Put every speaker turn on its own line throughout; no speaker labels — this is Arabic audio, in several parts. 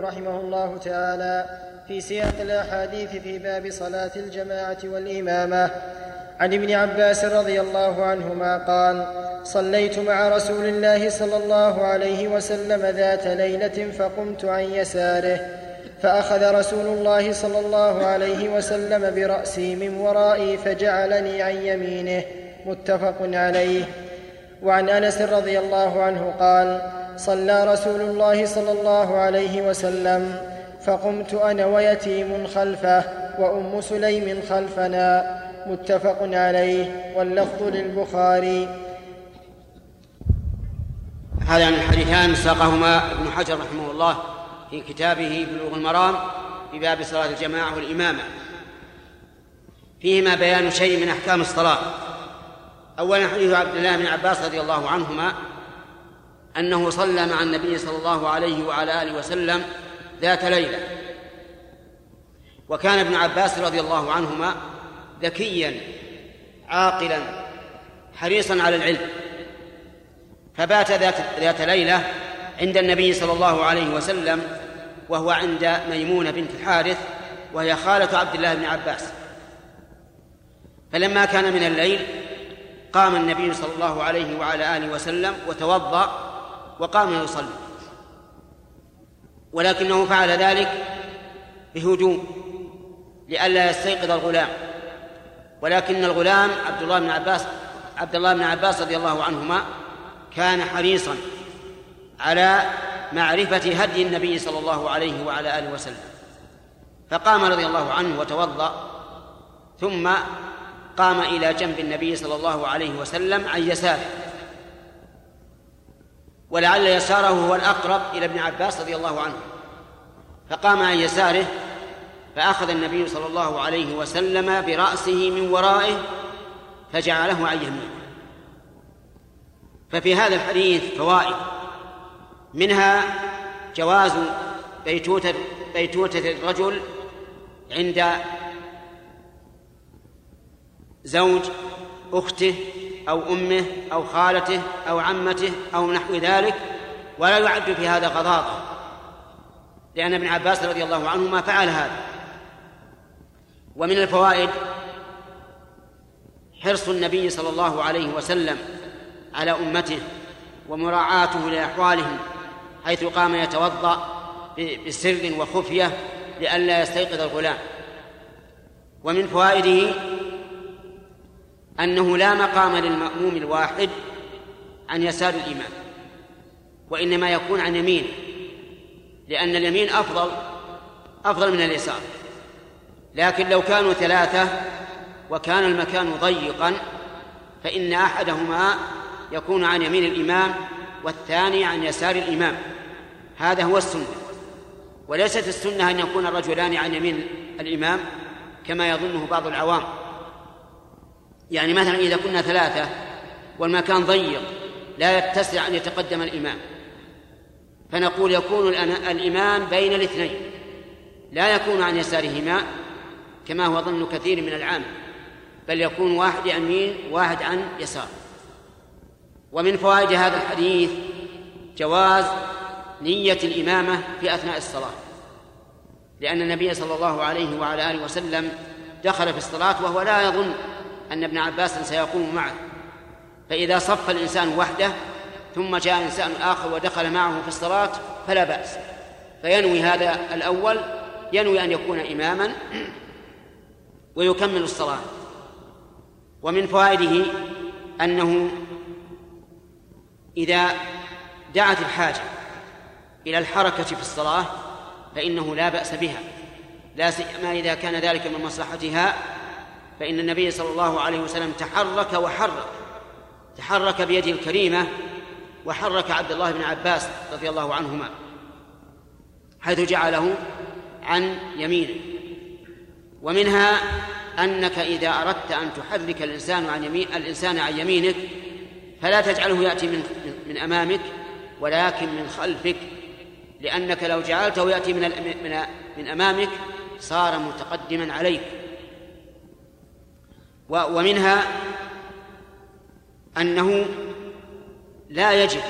رحمه الله تعالى في سياق الأحاديث في باب صلاة الجماعة والإمامة. عن ابن عباس رضي الله عنهما قال صليت مع رسول الله صلى الله عليه وسلم ذات ليلة فقمت عن يساره فأخذ رسول الله صلى الله عليه وسلم برأسي من ورائي فجعلني عن يمينه متفق عليه. وعن أنس رضي الله عنه قال صلى رسول الله صلى الله عليه وسلم فقمت أنا ويتيم خلفه وأم سليم خلفنا متفق عليه واللفظ للبخاري.
هذان الحديثان ساقهما ابن حجر رحمه الله في كتابه بلوغ المرام في باب صلاة الجماعة والإمامة. فيهما بيان شيء من أحكام الصلاة. أولا حديث عبد الله بن عباس رضي الله عنهما أنه صلى مع النبي صلى الله عليه وعلى آله وسلم ذات ليلة. وكان ابن عباس رضي الله عنهما ذكيا عاقلا حريصا على العلم. فبات ذات ذات ليلة عند النبي صلى الله عليه وسلم وهو عند ميمونة بنت الحارث وهي خالة عبد الله بن عباس. فلما كان من الليل قام النبي صلى الله عليه وعلى آله وسلم وتوضأ وقام يصلي. ولكنه فعل ذلك بهدوء لئلا يستيقظ الغلام. ولكن الغلام عبد الله بن عباس عبد الله بن عباس رضي الله عنهما كان حريصا على معرفة هدي النبي صلى الله عليه وعلى آله وسلم. فقام رضي الله عنه وتوضأ ثم قام إلى جنب النبي صلى الله عليه وسلم عن يساره. ولعل يساره هو الأقرب إلى ابن عباس رضي الله عنه. فقام عن يساره فأخذ النبي صلى الله عليه وسلم برأسه من ورائه فجعله عن يمينه ففي هذا الحديث فوائد. منها جواز بيتوتة بيتوتة الرجل عند زوج أخته أو أمه أو خالته أو عمته أو نحو ذلك ولا يعد في هذا غضاضة. لأن ابن عباس رضي الله عنهما فعل هذا. ومن الفوائد حرص النبي صلى الله عليه وسلم على أمته ومراعاته لأحوالهم حيث قام يتوضأ بسر وخفية لئلا يستيقظ الغلام. ومن فوائده أنه لا مقام للمأموم الواحد عن يسار الامام وإنما يكون عن يمينه لأن اليمين أفضل أفضل من اليسار. لكن لو كانوا ثلاثة وكان المكان ضيقا فإن أحدهما يكون عن يمين الإمام والثاني عن يسار الإمام. هذا هو السنة. وليست السنة أن يكون الرجلان عن يمين الإمام كما يظنه بعض العوام. يعني مثلا إذا كنا ثلاثة والمكان ضيق لا يتسع أن يتقدم الإمام. فنقول يكون الإمام بين الاثنين. لا يكون عن يسارهما كما هو ظن كثير من العام بل يكون واحد يمين واحد عن يسار. ومن فوائد هذا الحديث جواز نية الإمامة في أثناء الصلاة. لأن النبي صلى الله عليه وعلى آله وسلم دخل في الصلاة وهو لا يظن أن ابن عباس سيقوم معه. فإذا صف الإنسان وحده ثم جاء إنسان آخر ودخل معه في الصلاة فلا بأس. فينوي هذا الأول ينوي أن يكون إماما ويكمل الصلاة. ومن فوائده أنه إذا دعت الحاجة إلى الحركة في الصلاة فإنه لا بأس بها. لا سيما إذا كان ذلك من مصلحتها فإن النبي صلى الله عليه وسلم تحرك وحرك تحرك بيده الكريمة وحرك عبد الله بن عباس رضي الله عنهما حيث جعله عن يمينه. ومنها أنك إذا أردت أن تحرك الإنسان عن يمين الإنسان عن يمينك فلا تجعله يأتي من من أمامك ولكن من خلفك لأنك لو جعلته يأتي من من أمامك صار متقدما عليك. ومنها أنه لا يجب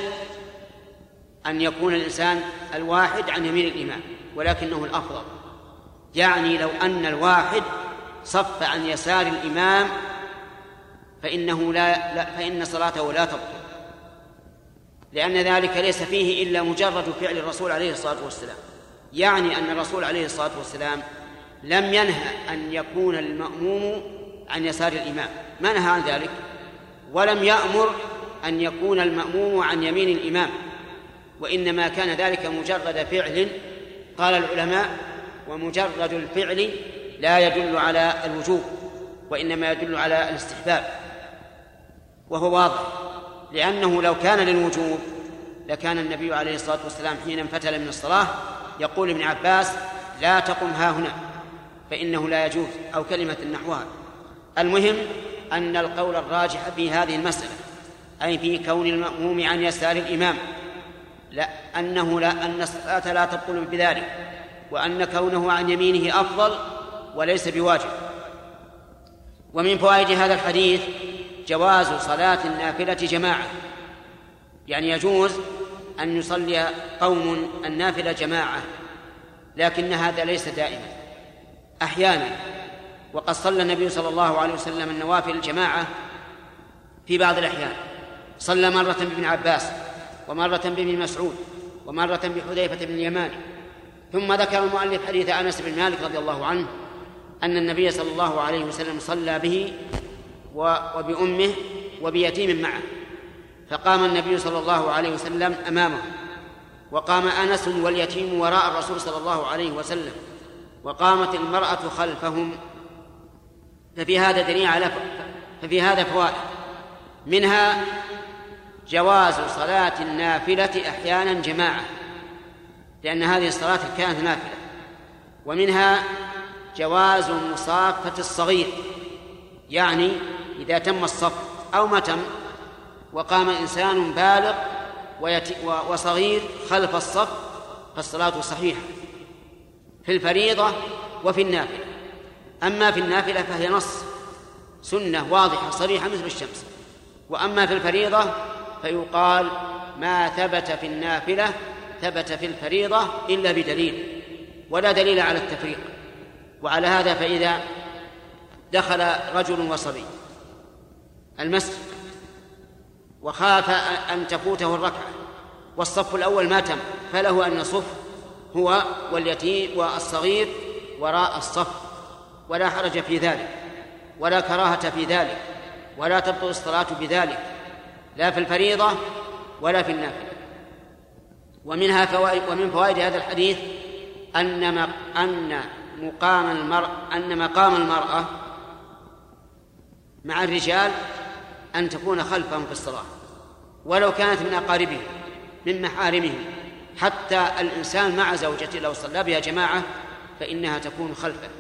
أن يكون الإنسان الواحد عن يمين الإمام ولكنه الأفضل. يعني لو أن الواحد صف عن يسار الإمام فإنه لا, لا فإن صلاته لا تبطل. لأن ذلك ليس فيه إلا مجرد فعل الرسول عليه الصلاة والسلام. يعني أن الرسول عليه الصلاة والسلام لم ينهى أن يكون المأموم عن يسار الإمام. ما نهى عن ذلك؟ ولم يأمر أن يكون المأموم عن يمين الإمام. وإنما كان ذلك مجرد فعل قال العلماء ومجرد الفعل لا يدل على الوجوب وإنما يدل على الاستحباب. وهو واضح لأنه لو كان للوجوب لكان النبي عليه الصلاة والسلام حين انفتل من الصلاة يقول ابن عباس لا تقم ها هنا فإنه لا يجوز أو كلمة نحوها. المهم أن القول الراجح في هذه المسألة أي في كون المأموم عن يسار الإمام لا أنه لا أن الصلاة لا تبطل بذلك وأن كونه عن يمينه أفضل وليس بواجب. ومن فوائد هذا الحديث جواز صلاة النافلة جماعة يعني يجوز أن يصلي قوم النافلة جماعة لكن هذا ليس دائما. أحيانا وقد صلى النبي صلى الله عليه وسلم النوافل الجماعة في بعض الأحيان. صلى مرة بابن عباس ومرة بابن مسعود ومرة بحذيفة بن اليمان. ثم ذكر المؤلف حديث أنس بن مالك رضي الله عنه أن النبي صلى الله عليه وسلم صلى به وبأمه وبيتيم معه. فقام النبي صلى الله عليه وسلم أمامه. وقام أنس واليتيم وراء الرسول صلى الله عليه وسلم. وقامت المرأة خلفهم ففي هذا دليل على ففي هذا فوائد. منها جواز صلاة النافلة أحيانا جماعة لأن هذه الصلاة كانت نافلة. ومنها جواز مصافة الصغير يعني إذا تم الصف أو ما تم وقام إنسان بالغ وصغير خلف الصف فالصلاة صحيحة في الفريضة وفي النافلة. أما في النافلة فهي نص. سنة واضحة صريحة مثل الشمس. وأما في الفريضة فيقال ما ثبت في النافلة ثبت في الفريضة إلا بدليل ولا دليل على التفريق. وعلى هذا فإذا دخل رجل وصبي المسجد وخاف أن تفوته الركعة والصف الأول ما تم فله أن يصف هو واليتيم والصغير وراء الصف. ولا حرج في ذلك ولا كراهة في ذلك ولا تبطل الصلاة بذلك لا في الفريضة ولا في النافلة. ومنها فوائد ومن فوائد هذا الحديث أن أن مقام المرء أن مقام المرأة مع الرجال أن تكون خلفهم في الصلاة ولو كانت من أقاربهم من محارمهم حتى الإنسان مع زوجته لو صلى بها جماعة فإنها تكون خلفه.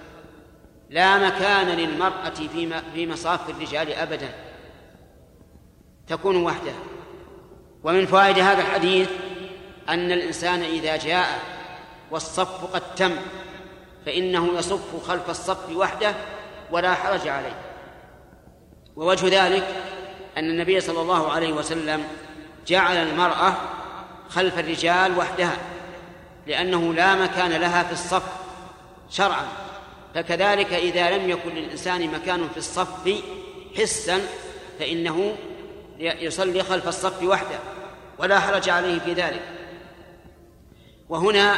لا مكان للمرأة في في مصاف الرجال أبدا. تكون وحدها. ومن فوائد هذا الحديث أن الإنسان إذا جاء والصف قد تم فإنه يصف خلف الصف وحده ولا حرج عليه. ووجه ذلك أن النبي صلى الله عليه وسلم جعل المرأة خلف الرجال وحدها لأنه لا مكان لها في الصف شرعا. فكذلك إذا لم يكن للإنسان مكان في الصف حسا فإنه يصلي خلف الصف وحده ولا حرج عليه في ذلك. وهنا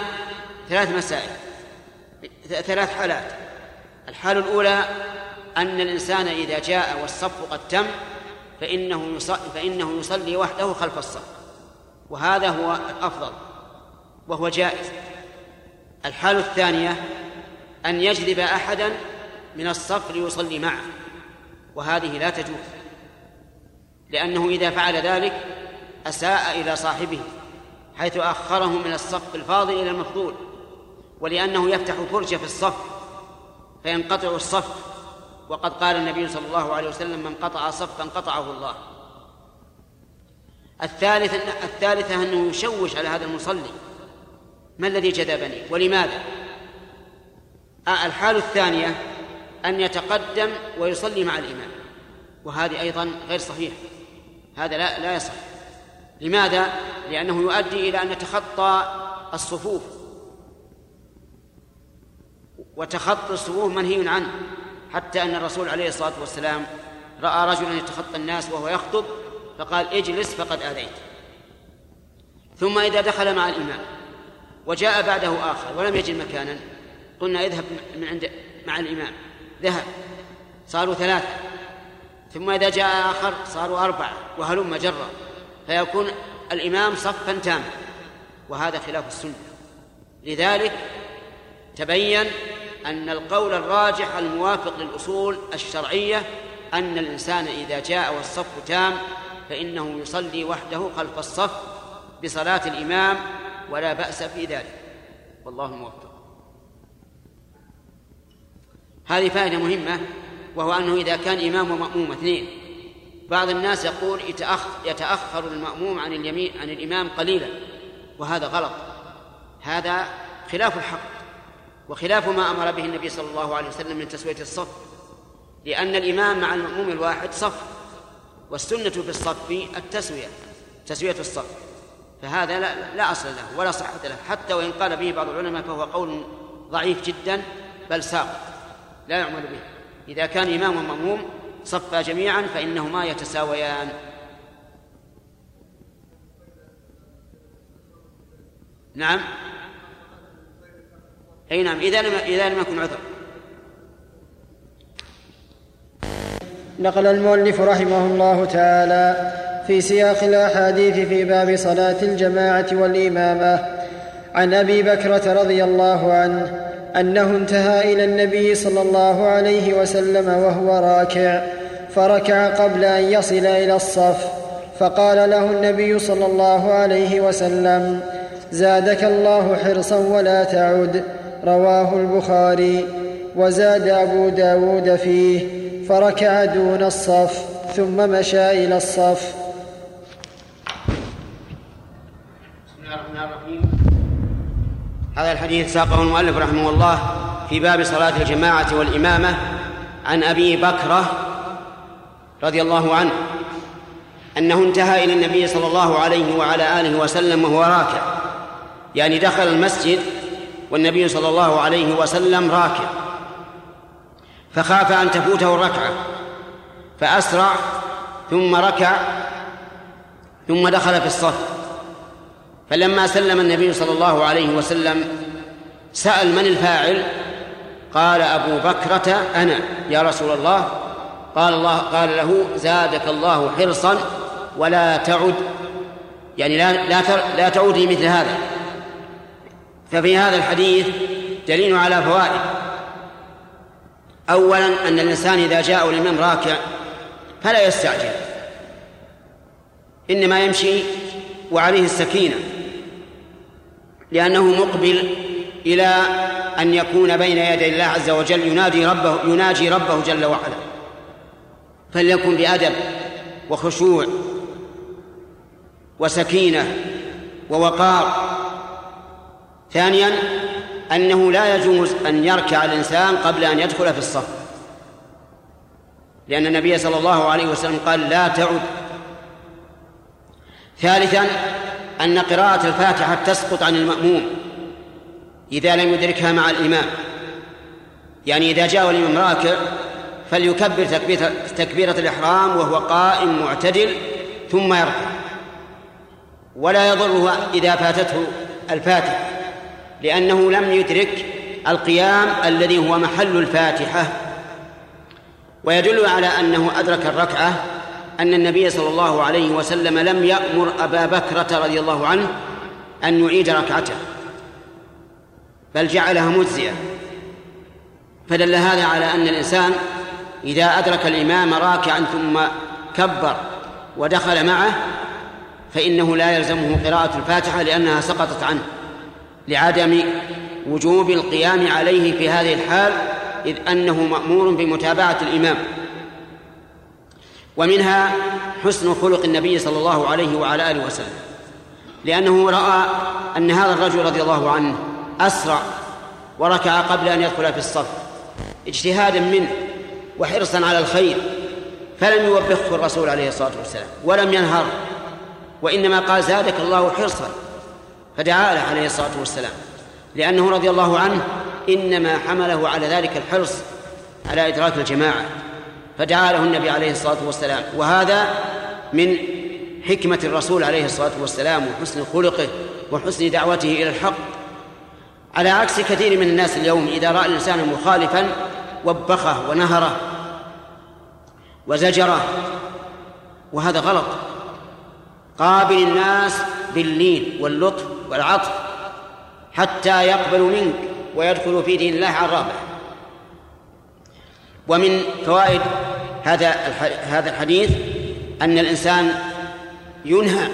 ثلاث مسائل ثلاث حالات. الحال الأولى أن الإنسان إذا جاء والصف قد تم فإنه فإنه يصلي وحده خلف الصف. وهذا هو الأفضل وهو جائز. الحال الثانية أن يجذب أحدا من الصف ليصلي معه وهذه لا تجوز لأنه إذا فعل ذلك أساء إلى صاحبه حيث أخره من الصف الفاضل إلى المفضول ولأنه يفتح فرجة في الصف فينقطع الصف وقد قال النبي صلى الله عليه وسلم من قطع صفا قطعه الله. الثالث الثالثة أنه يشوش على هذا المصلي ما الذي جذبني؟ ولماذا؟ الحال الثانية أن يتقدم ويصلي مع الإمام. وهذه أيضا غير صحيح هذا لا لا يصح. لماذا؟ لأنه يؤدي إلى أن يتخطى الصفوف. وتخطي الصفوف منهي عنه حتى أن الرسول عليه الصلاة والسلام رأى رجلا يتخطى الناس وهو يخطب فقال اجلس فقد آذيت. ثم إذا دخل مع الإمام وجاء بعده آخر ولم يجد مكانا قلنا اذهب من عند مع الإمام. ذهب. صاروا ثلاثة. ثم إذا جاء آخر صاروا أربعة. وهلم جرا. فيكون الإمام صفا تاما. وهذا خلاف السنة. لذلك تبين أن القول الراجح الموافق للأصول الشرعية أن الإنسان إذا جاء والصف تام فإنه يصلي وحده خلف الصف بصلاة الإمام ولا بأس في ذلك. والله موفق. هذه فائدة مهمة وهو أنه إذا كان إمام ومأموم اثنين بعض الناس يقول يتأخر المأموم عن اليمين عن الإمام قليلا وهذا غلط. هذا خلاف الحق وخلاف ما أمر به النبي صلى الله عليه وسلم من تسوية الصف لأن الإمام مع المأموم الواحد صف والسنة في الصف التسوية تسوية الصف فهذا لا, لا أصل له ولا صحة له حتى وإن قال به بعض العلماء فهو قول ضعيف جدا بل ساقط لا يعمل به. إذا كان إمام ومأموم صفا جميعا فإنهما يتساويان. نعم. أي نعم إذا لم إذا لم يكن عذر.
نقل المؤلف رحمه الله تعالى في سياق الأحاديث في باب صلاة الجماعة والإمامة عن أبي بكرة رضي الله عنه أنه انتهى إلى النبي صلى الله عليه وسلم وهو راكع فركع قبل أن يصل إلى الصف فقال له النبي صلى الله عليه وسلم زادك الله حرصا ولا تعد رواه البخاري وزاد أبو داود فيه فركع دون الصف ثم مشى إلى الصف.
هذا الحديث ساقه المؤلف رحمه الله في باب صلاة الجماعة والإمامة عن أبي بكرة رضي الله عنه أنه انتهى إلى النبي صلى الله عليه وعلى آله وسلم وهو راكع يعني دخل المسجد والنبي صلى الله عليه وسلم راكع فخاف أن تفوته الركعة فأسرع ثم ركع ثم دخل في الصف. فلما سلم النبي صلى الله عليه وسلم سأل من الفاعل؟ قال أبو بكرة أنا. يا رسول الله قال الله قال له زادك الله حرصا ولا تعد يعني لا لا لا تعود لمثل هذا. ففي هذا الحديث دليل على فوائد. أولا أن الإنسان إذا جاء الإمام راكع فلا يستعجل إنما يمشي وعليه السكينة. لأنه مقبل إلى أن يكون بين يدي الله عز وجل ينادي ربه يناجي ربه جل وعلا. فليكن بأدب وخشوع وسكينة ووقار. ثانيا أنه لا يجوز أن يركع الإنسان قبل أن يدخل في الصف. لأن النبي صلى الله عليه وسلم قال لا تعد. ثالثا أن قراءة الفاتحة تسقط عن المأموم إذا لم يدركها مع الإمام. يعني إذا جاء الإمام راكع فليكبر تكبيرة, الإحرام وهو قائم معتدل ثم يركع. ولا يضره إذا فاتته الفاتحة لأنه لم يدرك القيام الذي هو محل الفاتحة. ويدل على أنه أدرك الركعة أن النبي صلى الله عليه وسلم لم يأمر أبا بكرة رضي الله عنه أن يعيد ركعته بل جعلها مجزئة فدل هذا على أن الإنسان إذا أدرك الإمام راكعا ثم كبر ودخل معه فإنه لا يلزمه قراءة الفاتحة لأنها سقطت عنه لعدم وجوب القيام عليه في هذه الحال إذ أنه مأمور بمتابعة الإمام. ومنها حسن خلق النبي صلى الله عليه وعلى آله وسلم لأنه رأى أن هذا الرجل رضي الله عنه أسرع وركع قبل أن يدخل في الصف اجتهادا منه وحرصا على الخير فلم يوبخه الرسول عليه الصلاة والسلام ولم ينهر وإنما قال زادك الله حرصا فدعا له عليه الصلاة والسلام لأنه رضي الله عنه إنما حمله على ذلك الحرص على إدراك الجماعة. فدعا له النبي عليه الصلاة والسلام. وهذا من حكمة الرسول عليه الصلاة والسلام وحسن خلقه وحسن دعوته إلى الحق. على عكس كثير من الناس اليوم إذا رأى الإنسان مخالفا وبخه ونهره وزجره وهذا غلط. قابل الناس باللين واللطف والعطف حتى يقبلوا منك ويدخلوا في دين الله عرابة. ومن فوائد هذا هذا الحديث أن الإنسان ينهى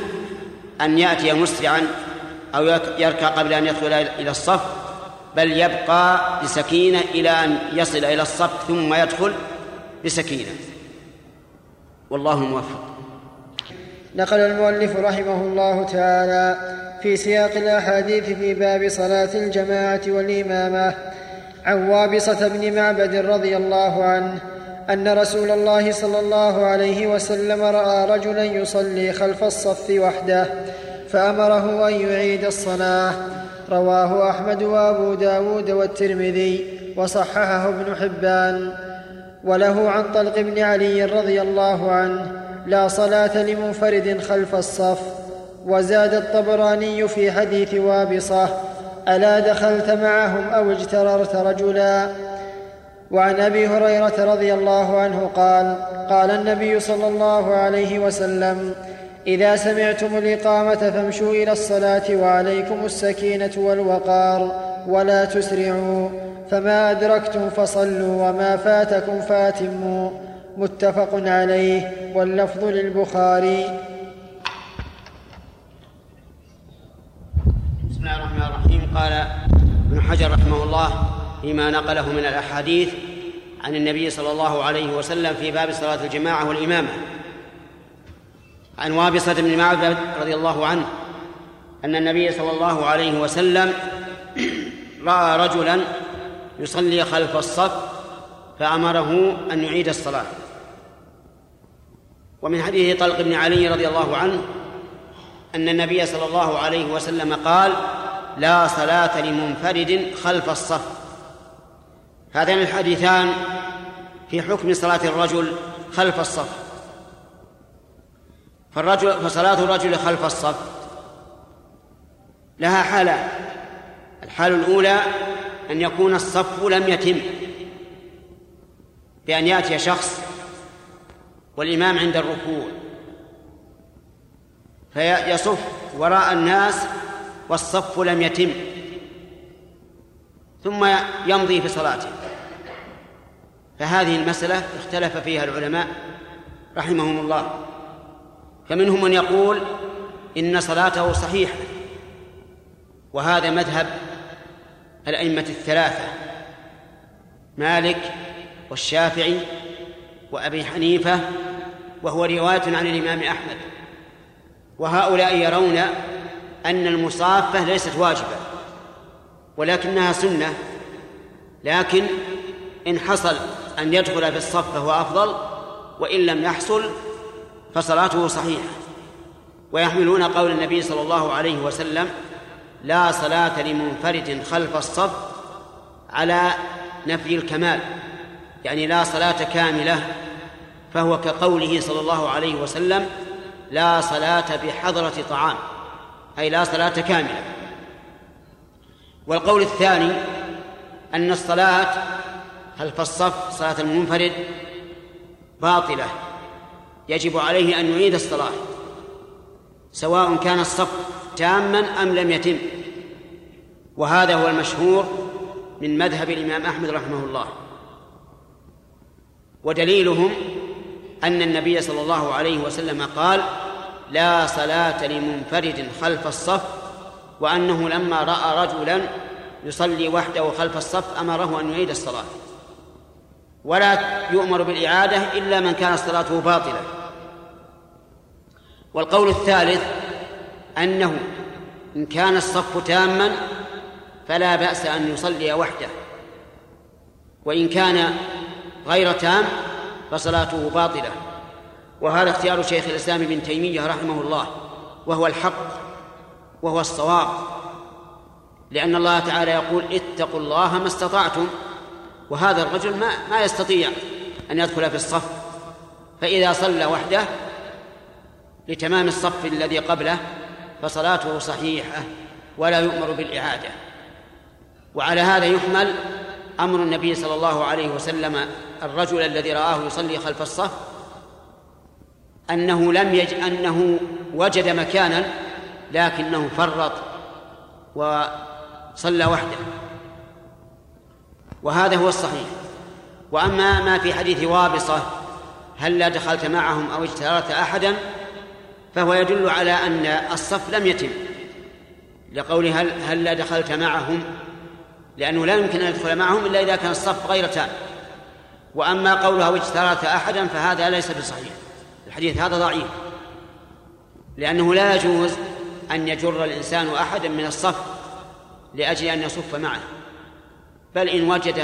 أن يأتي مسرعا أو يركع قبل أن يدخل إلى الصف بل يبقى بسكينة إلى أن يصل إلى الصف ثم يدخل بسكينة. والله الموفق
نقل المؤلف رحمه الله تعالى في سياق الأحاديث في باب صلاة الجماعة والإمامة. عن وابصة بن معبد رضي الله عنه أن رسول الله صلى الله عليه وسلم رأى رجلا يصلي خلف الصف وحده فأمره أن يعيد الصلاة. رواه أحمد وأبو داود والترمذي وصححه ابن حبان. وله عن طلق بن علي رضي الله عنه لا صلاة لمنفرد خلف الصف وزاد الطبراني في حديث وابصة ألا دخلت معهم أو اجتررت رجلا؟ وعن أبي هريرة رضي الله عنه قال قال النبي صلى الله عليه وسلم إذا سمعتم الإقامة فامشوا إلى الصلاة وعليكم السكينة والوقار ولا تسرعوا فما أدركتم فصلوا وما فاتكم فاتموا. متفق عليه واللفظ للبخاري.
بسم الله الرحمن الرحيم. قال ابن حجر رحمه الله فيما نقله من الأحاديث عن النبي صلى الله عليه وسلم في باب صلاة الجماعة والإمامة. عن وابصة بن معبد رضي الله عنه أن النبي صلى الله عليه وسلم رأى رجلا يصلي خلف الصف فأمره أن يعيد الصلاة. ومن حديث طلق بن علي رضي الله عنه أن النبي صلى الله عليه وسلم قال لا صلاة لمنفرد خلف الصف. هذان الحديثان في حكم صلاة الرجل خلف الصف. فالرجل فصلاة الرجل خلف الصف. لها حالان الحال الأولى أن يكون الصف لم يتم. بأن يأتي شخص والإمام عند الركوع. فيصف وراء الناس والصف لم يتم. ثم يمضي في صلاته. فهذه المسألة اختلف فيها العلماء رحمهم الله. فمنهم من يقول إن صلاته صحيحة وهذا مذهب الأئمة الثلاثة مالك والشافعي وأبي حنيفة وهو رواية عن الإمام أحمد. وهؤلاء يرون أن المصافة ليست واجبة ولكنها سنة. لكن إن حصل أن يدخل في الصف فهو أفضل وإن لم يحصل فصلاته صحيحة. ويحملون قول النبي صلى الله عليه وسلم لا صلاة لمنفرد خلف الصف على نفي الكمال. يعني لا صلاة كاملة فهو كقوله صلى الله عليه وسلم لا صلاة بحضرة طعام. أي لا صلاة كاملة. والقول الثاني أن الصلاة خلف الصف صلاة المنفرد باطلة يجب عليه أن يعيد الصلاة سواء كان الصف تاما أم لم يتم. وهذا هو المشهور من مذهب الإمام أحمد رحمه الله. ودليلهم أن النبي صلى الله عليه وسلم قال لا صلاة لمنفرد خلف الصف وأنه لما رأى رجلا يصلي وحده خلف الصف أمره أن يعيد الصلاة. ولا يؤمر بالإعادة إلا من كانت صلاته باطلة. والقول الثالث أنه إن كان الصف تاما فلا بأس أن يصلي وحده. وإن كان غير تام فصلاته باطلة. وهذا اختيار شيخ الإسلام ابن تيمية رحمه الله وهو الحق وهو الصواب لأن الله تعالى يقول اتقوا الله ما استطعتم وهذا الرجل ما ما يستطيع أن يدخل في الصف فإذا صلى وحده لتمام الصف الذي قبله فصلاته صحيحة ولا يؤمر بالإعادة. وعلى هذا يحمل أمر النبي صلى الله عليه وسلم الرجل الذي رآه يصلي خلف الصف أنه لم يج أنه وجد مكانا لكنه فرط وصلى وحده. وهذا هو الصحيح. وأما ما في حديث وابصة هل لا دخلت معهم أو اجترت أحدا فهو يدل على أن الصف لم يتم. لقوله هل, هل لا دخلت معهم؟ لأنه لا يمكن أن يدخل معهم إلا إذا كان الصف غير تام. وأما قوله أو اجترت أحدا فهذا ليس بصحيح. الحديث هذا ضعيف. لأنه لا يجوز أن يجر الإنسان أحدا من الصف لأجل أن يصف معه. بل إن وجد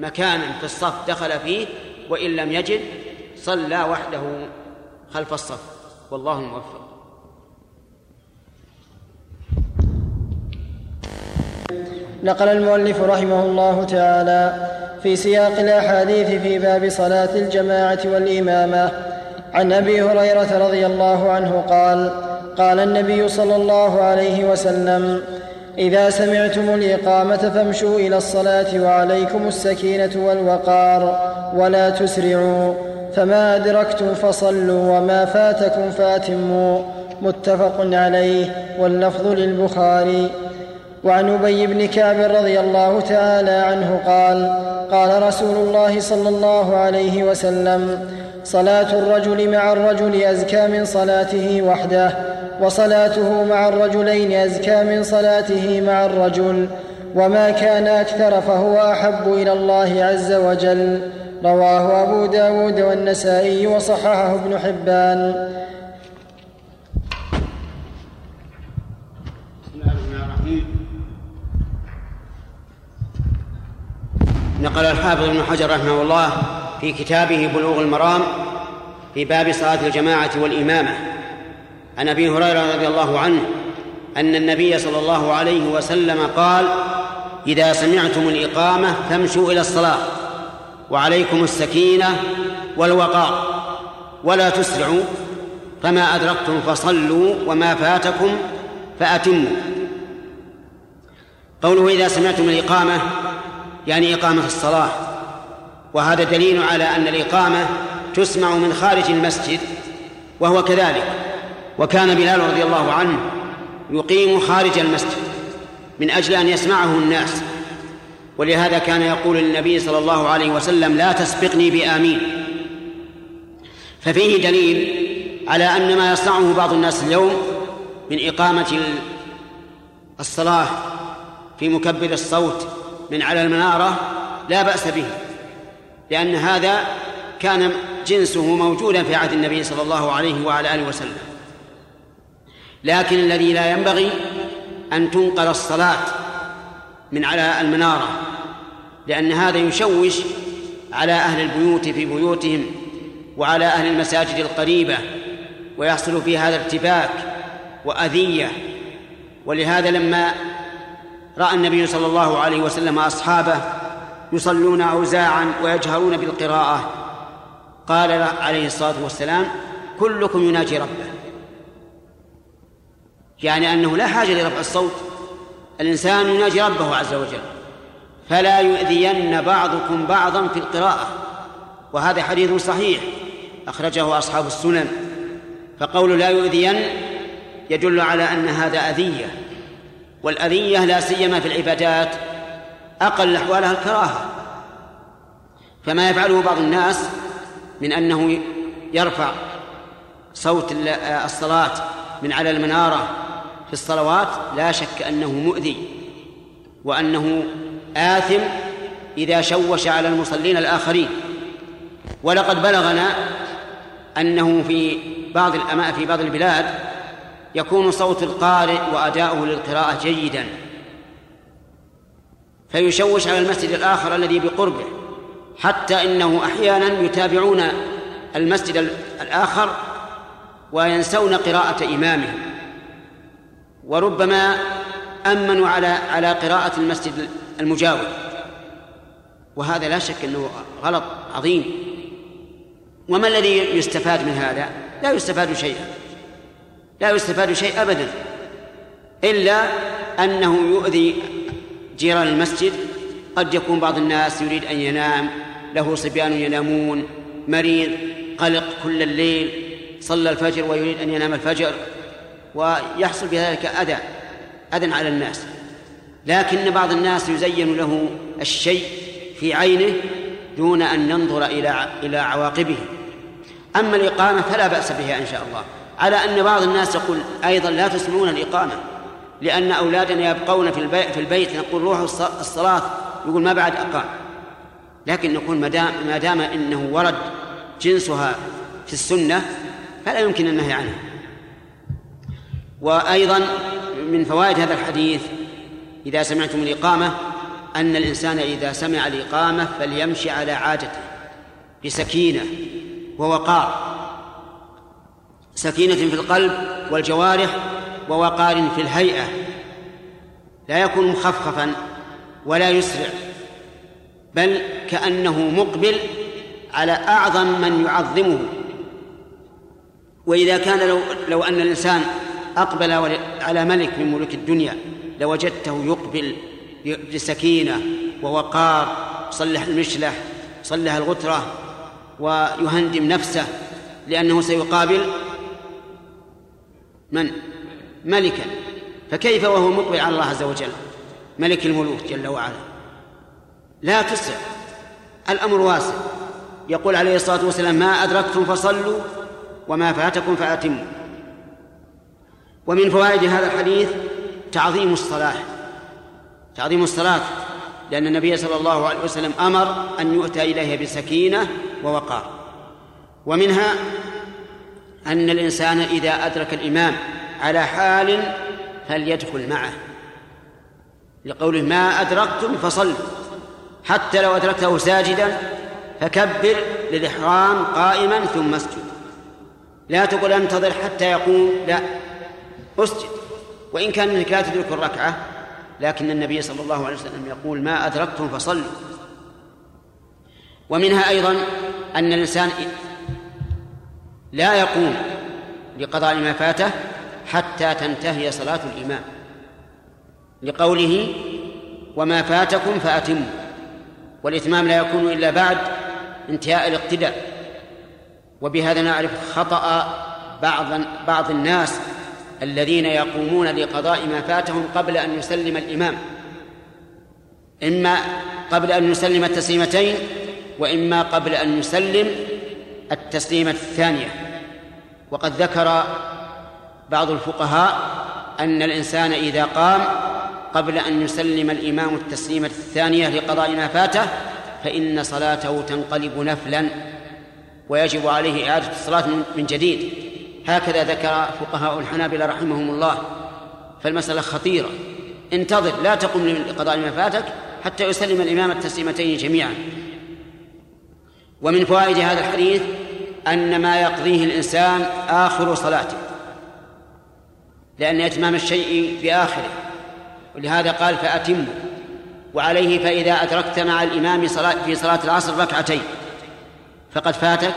مكانا في الصف دخل فيه وإن لم يجد صلى وحده خلف الصف. والله الموفق
نقل المؤلف رحمه الله تعالى في سياق الأحاديث في باب صلاة الجماعة والإمامة. عن أبي هريرة رضي الله عنه قال قال النبي صلى الله عليه وسلم إذا سمعتم الإقامة فامشوا إلى الصلاة وعليكم السكينة والوقار ولا تسرعوا فما أدركتم فصلوا وما فاتكم فاتموا. متفق عليه واللفظ للبخاري. وعن أبي بن كعب رضي الله تعالى عنه قال قال رسول الله صلى الله عليه وسلم صلاة الرجل مع الرجل أزكى من صلاته وحده وصلاته مع الرجلين أزكى من صلاته مع الرجل وما كان أكثر فهو أحب إلى الله عز وجل. رواه أبو داود والنسائي وصححه ابن حبان.
نقل الحافظ ابن حجر رحمه الله في كتابه بلوغ المرام في باب صلاة الجماعة والإمامة. عن أبي هريرة رضي الله عنه أن النبي صلى الله عليه وسلم قال إذا سمعتم الإقامة فامشوا إلى الصلاة وعليكم السكينة والوقار ولا تسرعوا فما أدركتم فصلوا وما فاتكم فأتموا. قوله إذا سمعتم الإقامة يعني إقامة الصلاة. وهذا دليل على أن الإقامة تسمع من خارج المسجد وهو كذلك. وكان بلال رضي الله عنه يقيم خارج المسجد من أجل أن يسمعه الناس. ولهذا كان يقول للنبي صلى الله عليه وسلم لا تسبقني بآمين. ففيه دليل على أن ما يصنعه بعض الناس اليوم من إقامة الصلاة في مكبر الصوت من على المنارة لا بأس به. لأن هذا كان جنسه موجودا في عهد النبي صلى الله عليه وعلى آله وسلم. لكن الذي لا ينبغي أن تنقل الصلاة من على المنارة لأن هذا يشوش على أهل البيوت في بيوتهم وعلى أهل المساجد القريبة ويحصل في هذا ارتباك وأذية. ولهذا لما رأى النبي صلى الله عليه وسلم أصحابه يصلون اوزاعا ويجهرون بالقراءة. قال عليه الصلاة والسلام كلكم يناجي ربه. يعني أنه لا حاجة لرفع الصوت. الإنسان يناجي ربه عز وجل. فلا يؤذين بعضكم بعضا في القراءة. وهذا حديث صحيح. أخرجه أصحاب السنن. فقول لا يؤذين يدل على أن هذا أذية. والأذية لا سيما في العبادات أقل أحوالها الكراهة. فما يفعله بعض الناس من أنه يرفع صوت الصلاة من على المنارة في الصلوات لا شك أنه مؤذي وأنه آثم إذا شوش على المصلين الآخرين. ولقد بلغنا أنه في بعض في بعض البلاد يكون صوت القارئ وأداؤه للقراءة جيدا. فيشوش على المسجد الآخر الذي بقربه حتى إنه أحيانا يتابعون المسجد الآخر وينسون قراءة إمامه وربما أمنوا على على قراءة المسجد المجاور. وهذا لا شك أنه غلط عظيم. وما الذي يستفاد من هذا؟ لا يستفاد شيئا. لا يستفاد شيء أبدا. إلا أنه يؤذي جيران المسجد قد يكون بعض الناس يريد أن ينام له صبيان ينامون مريض قلق كل الليل صلى الفجر ويريد أن ينام الفجر ويحصل بذلك أذى أذى على الناس. لكن بعض الناس يزين له الشيء في عينه دون أن ينظر إلى إلى عواقبه. أما الإقامة فلا بأس بها إن شاء الله على أن بعض الناس يقول أيضا لا تسمعون الإقامة. لأن أولادنا يبقون في البيت, في البيت نقول روحوا الصلاة يقول ما بعد أقام. لكن نقول ما دام ما دام إنه ورد جنسها في السنة فلا يمكن النهي عنها. وأيضا من فوائد هذا الحديث إذا سمعتم الإقامة أن الإنسان إذا سمع الإقامة فليمشي على عادته بسكينة ووقار. سكينة في القلب والجوارح ووقار في الهيئة لا يكون مخففا ولا يسرع بل كأنه مقبل على أعظم من يعظمه وإذا كان لو لو أن الإنسان أقبل على ملك من ملوك الدنيا لوجدته يقبل بسكينة ووقار صلح المشلح صلح الغترة ويهندم نفسه لأنه سيقابل من؟ ملكا فكيف وهو مقبل على الله عز وجل؟ ملك الملوك جل وعلا. لا تسع الأمر واسع. يقول عليه الصلاة والسلام ما أدركتم فصلوا وما فاتكم فأتموا. ومن فوائد هذا الحديث تعظيم الصلاة. تعظيم الصلاة لأن النبي صلى الله عليه وسلم أمر أن يؤتى إليها بسكينة ووقار. ومنها أن الإنسان إذا أدرك الإمام على حال فليدخل معه. لقوله ما أدركتم فصلوا حتى لو أدركته ساجدا فكبر للإحرام قائما ثم اسجد. لا تقل انتظر حتى يقوم. لا. اسجد. وإن كان انك لا تدرك الركعة لكن النبي صلى الله عليه وسلم يقول ما أدركتم فصلوا ومنها أيضا أن الإنسان لا يقوم لقضاء ما فاته حتى تنتهي صلاة الإمام. لقوله وما فاتكم فأتموا والإتمام لا يكون إلا بعد انتهاء الاقتداء. وبهذا نعرف خطأ بعض بعض الناس الذين يقومون لقضاء ما فاتهم قبل أن يسلم الإمام. إما قبل أن يسلم التسليمتين وإما قبل أن يسلم التسليمة الثانية. وقد ذكر بعض الفقهاء أن الإنسان إذا قام قبل أن يسلم الإمام التسليمة الثانية لقضاء ما فاته فإن صلاته تنقلب نفلا ويجب عليه إعادة الصلاة من جديد. هكذا ذكر فقهاء الحنابلة رحمهم الله. فالمسألة خطيرة. انتظر لا تقم لقضاء ما فاتك حتى يسلم الإمام التسليمتين جميعا. ومن فوائد هذا الحديث أن ما يقضيه الإنسان آخر صلاته. لأن إتمام الشيء بآخره. ولهذا قال فأتموا وعليه فإذا أدركت مع الإمام صلاة في صلاة العصر ركعتين. فقد فاتك؟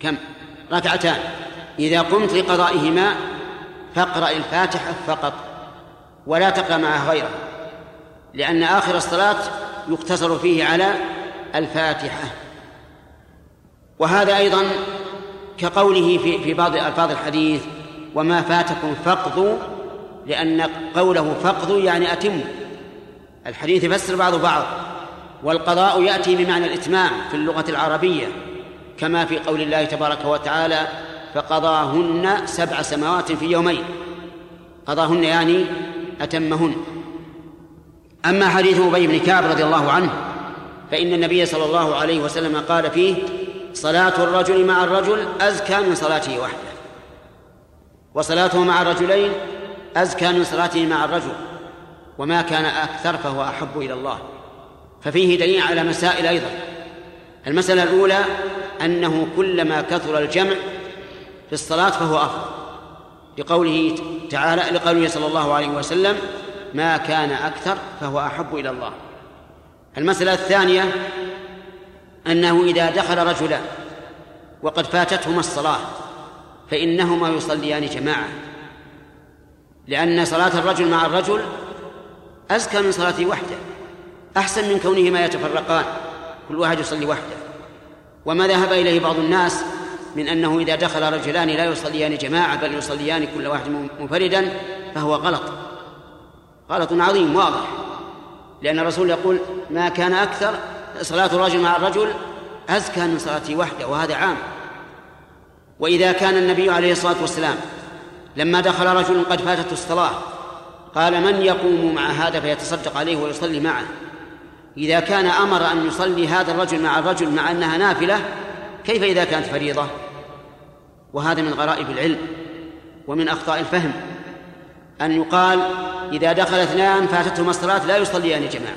كم؟ ركعتان. إذا قمت لقضائهما فاقرأ الفاتحة فقط ولا تقرأ معها غيرها لأن آخر الصلاة يقتصر فيه على الفاتحة. وهذا أيضا كقوله في في بعض ألفاظ الحديث وما فاتكم فاقضوا لأن قوله فقد يعني أتم. الحديث يفسر بعض بعض. والقضاء يأتي بمعنى الإتمام في اللغة العربية كما في قول الله تبارك وتعالى فقضاهن سبع سماوات في يومين قضاهن يعني أتمهن. أما حديث أبي بن كعب رضي الله عنه فإن النبي صلى الله عليه وسلم قال فيه صلاة الرجل مع الرجل أزكى من صلاته وحده وصلاته مع الرجلين أزكى من صلاته مع الرجل وما كان أكثر فهو أحب إلى الله. ففيه دليل على مسائل أيضا. المسألة الأولى أنه كلما كثر الجمع في الصلاة فهو أفضل. لقوله تعالى لقوله صلى الله عليه وسلم ما كان أكثر فهو أحب إلى الله. المسألة الثانية أنه إذا دخل رجلان وقد فاتتهما الصلاة فإنهما يصليان جماعة لأن صلاة الرجل مع الرجل أزكى من صلاته وحده أحسن من كونهما يتفرقان كل واحد يصلي وحده. وما ذهب إليه بعض الناس من أنه إذا دخل رجلان لا يصليان جماعة بل يصليان كل واحد منفردا فهو غلط. غلط عظيم واضح. لأن الرسول يقول ما كان أكثر صلاة الرجل مع الرجل أزكى من صلاته وحده وهذا عام. وإذا كان النبي عليه الصلاة والسلام لما دخل رجل قد فاتته الصلاة قال من يقوم مع هذا فيتصدق عليه ويصلي معه. إذا كان أمر أن يصلي هذا الرجل مع الرجل مع أنها نافلة كيف إذا كانت فريضة؟ وهذا من غرائب العلم ومن أخطاء الفهم. أن يقال إذا دخل اثنان فاتتهما الصلاة لا يصليان جماعة.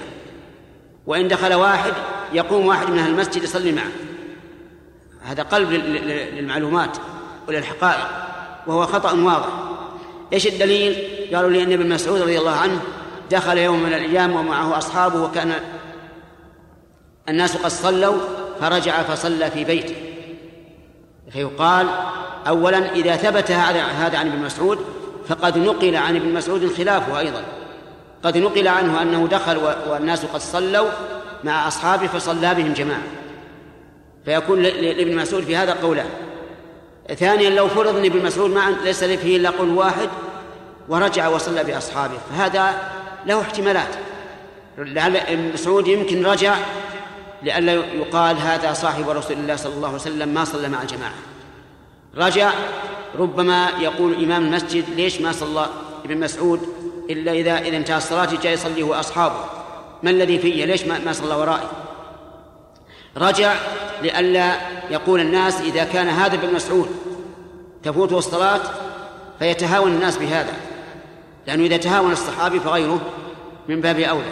وإن دخل واحد يقوم واحد من أهل المسجد يصلي معه. هذا قلب للمعلومات وللحقائق وهو خطأ واضح. إيش الدليل؟ قالوا لأن ابن مسعود رضي الله عنه دخل يوم من الأيام ومعه أصحابه وكان الناس قد صلوا فرجع فصلى في بيته. فيقال أولا إذا ثبت هذا عن ابن مسعود فقد نقل عن ابن مسعود خلافه أيضا. قد نقل عنه أنه دخل والناس قد صلوا مع أصحابه فصلى بهم جماعة. فيكون لابن مسعود في هذا قولان ثانيا لو فرض ان ابن مسعود معا ليس فيه إلا قول واحد ورجع وصلى بأصحابه. فهذا له احتمالات. لعل ابن مسعود يمكن رجع لئلا يقال هذا صاحب رسول الله صلى الله عليه وسلم ما صلى مع الجماعه رجع ربما يقول إمام المسجد ليش ما صلى ابن مسعود إلا إذا إذا انتهى الصلاة جاء يصلي هو أصحابه. ما الذي فيه ليش ما صلى ورائي؟ رجع لئلا يقول الناس إذا كان هذا ابن مسعود تفوته الصلاة فيتهاون الناس بهذا. لأنه إذا تهاون الصحابي فغيره من باب أولى.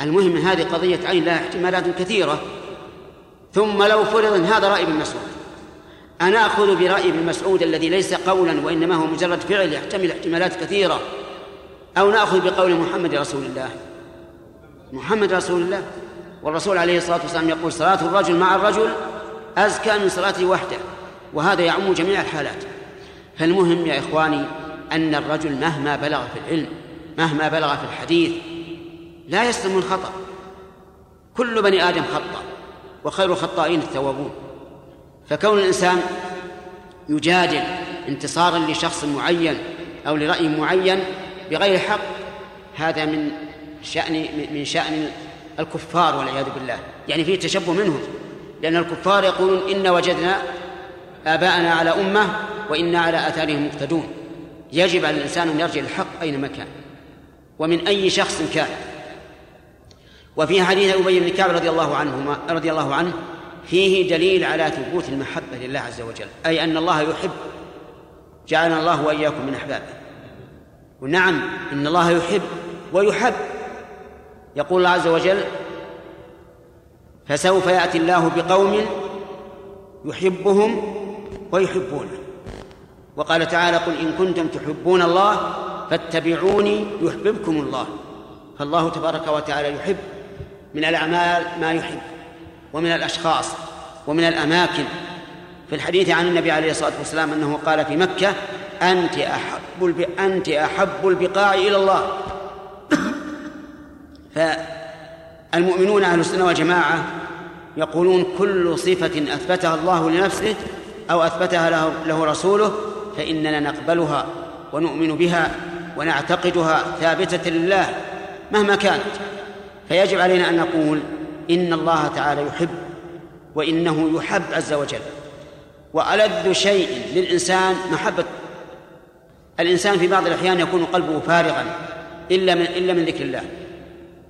المهم هذه قضية عين لها احتمالات كثيرة. ثم لو فرض إن هذا رأي ابن مسعود. أنا أخذ برأي ابن مسعود الذي ليس قولا وإنما هو مجرد فعل يحتمل احتمالات كثيرة. أو نأخذ بقول محمد رسول الله. محمد رسول الله. والرسول عليه الصلاة والسلام يقول صلاة الرجل مع الرجل أزكى من صلاته وحده. وهذا يعم جميع الحالات. فالمهم يا إخواني أن الرجل مهما بلغ في العلم مهما بلغ في الحديث لا يسلم من خطأ كل بني آدم خطأ وخير الخطائين التوابون. فكون الإنسان يجادل انتصارا لشخص معين أو لرأي معين بغير حق هذا من شأن من شأن الكفار والعياذ بالله. يعني فيه تشبه منهم. لأن الكفار يقولون إن وجدنا آباءنا على أمة وإنا على آثارهم مقتدون. يجب على الإنسان أن يرجع للحق أينما كان. ومن أي شخص كان. وفي حديث أبي بن كعب رضي الله عنهما رضي الله عنه فيه دليل على ثبوت المحبة لله عز وجل. أي أن الله يحب. جعلنا الله وإياكم من أحبابه. ونعم إن الله يحب ويحب. يقول الله عز وجل فسوف يأتي الله بقوم يحبهم ويحبونه. وقال تعالى قل إن كنتم تحبون الله فاتبعوني يحببكم الله. فالله تبارك وتعالى يحب من الأعمال ما يحب ومن الأشخاص ومن الأماكن. في الحديث عن النبي عليه الصلاة والسلام أنه قال في مكة أنت أحب أنت أحب البقاع إلى الله. فالمؤمنون أهل السنة والجماعة يقولون كل صفة أثبتها الله لنفسه أو أثبتها له, له رسوله فإننا نقبلها ونؤمن بها ونعتقدها ثابتة لله مهما كانت. فيجب علينا أن نقول إن الله تعالى يحب وإنه يحب عز وجل. وألذ شيء للإنسان محبة الإنسان في بعض الأحيان يكون قلبه فارغا إلا من إلا من ذكر الله.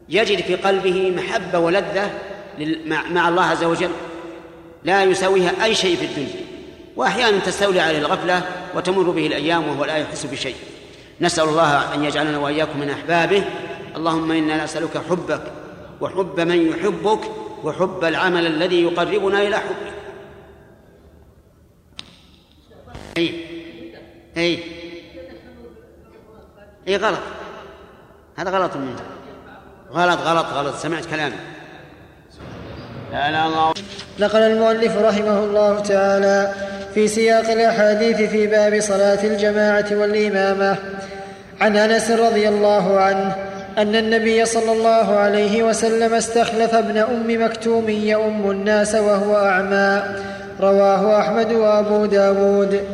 يجد في قلبه محبة ولذة مع الله عز وجل. لا يساويها أي شيء في الدنيا. وأحيانا تستولي عليه الغفلة وتمر به الأيام وهو لا يحس بشيء. نسأل الله أن يجعلنا وإياكم من أحبابه. اللهم إنا نسألك حبك وحب من يحبك وحب العمل الذي يقربنا إلى حبك. أي أي اي غلط. هذا غلط منه غلط غلط غلط. سمعت كلامي.
لا لا الله. نقل المؤلف رحمه الله تعالى في سياق الأحاديث في باب صلاة الجماعة والإمامة. عن أنس رضي الله عنه أن النبي صلى الله عليه وسلم استخلف ابن أم مكتوم يؤم الناس وهو أعمى. رواه أحمد وأبو داود.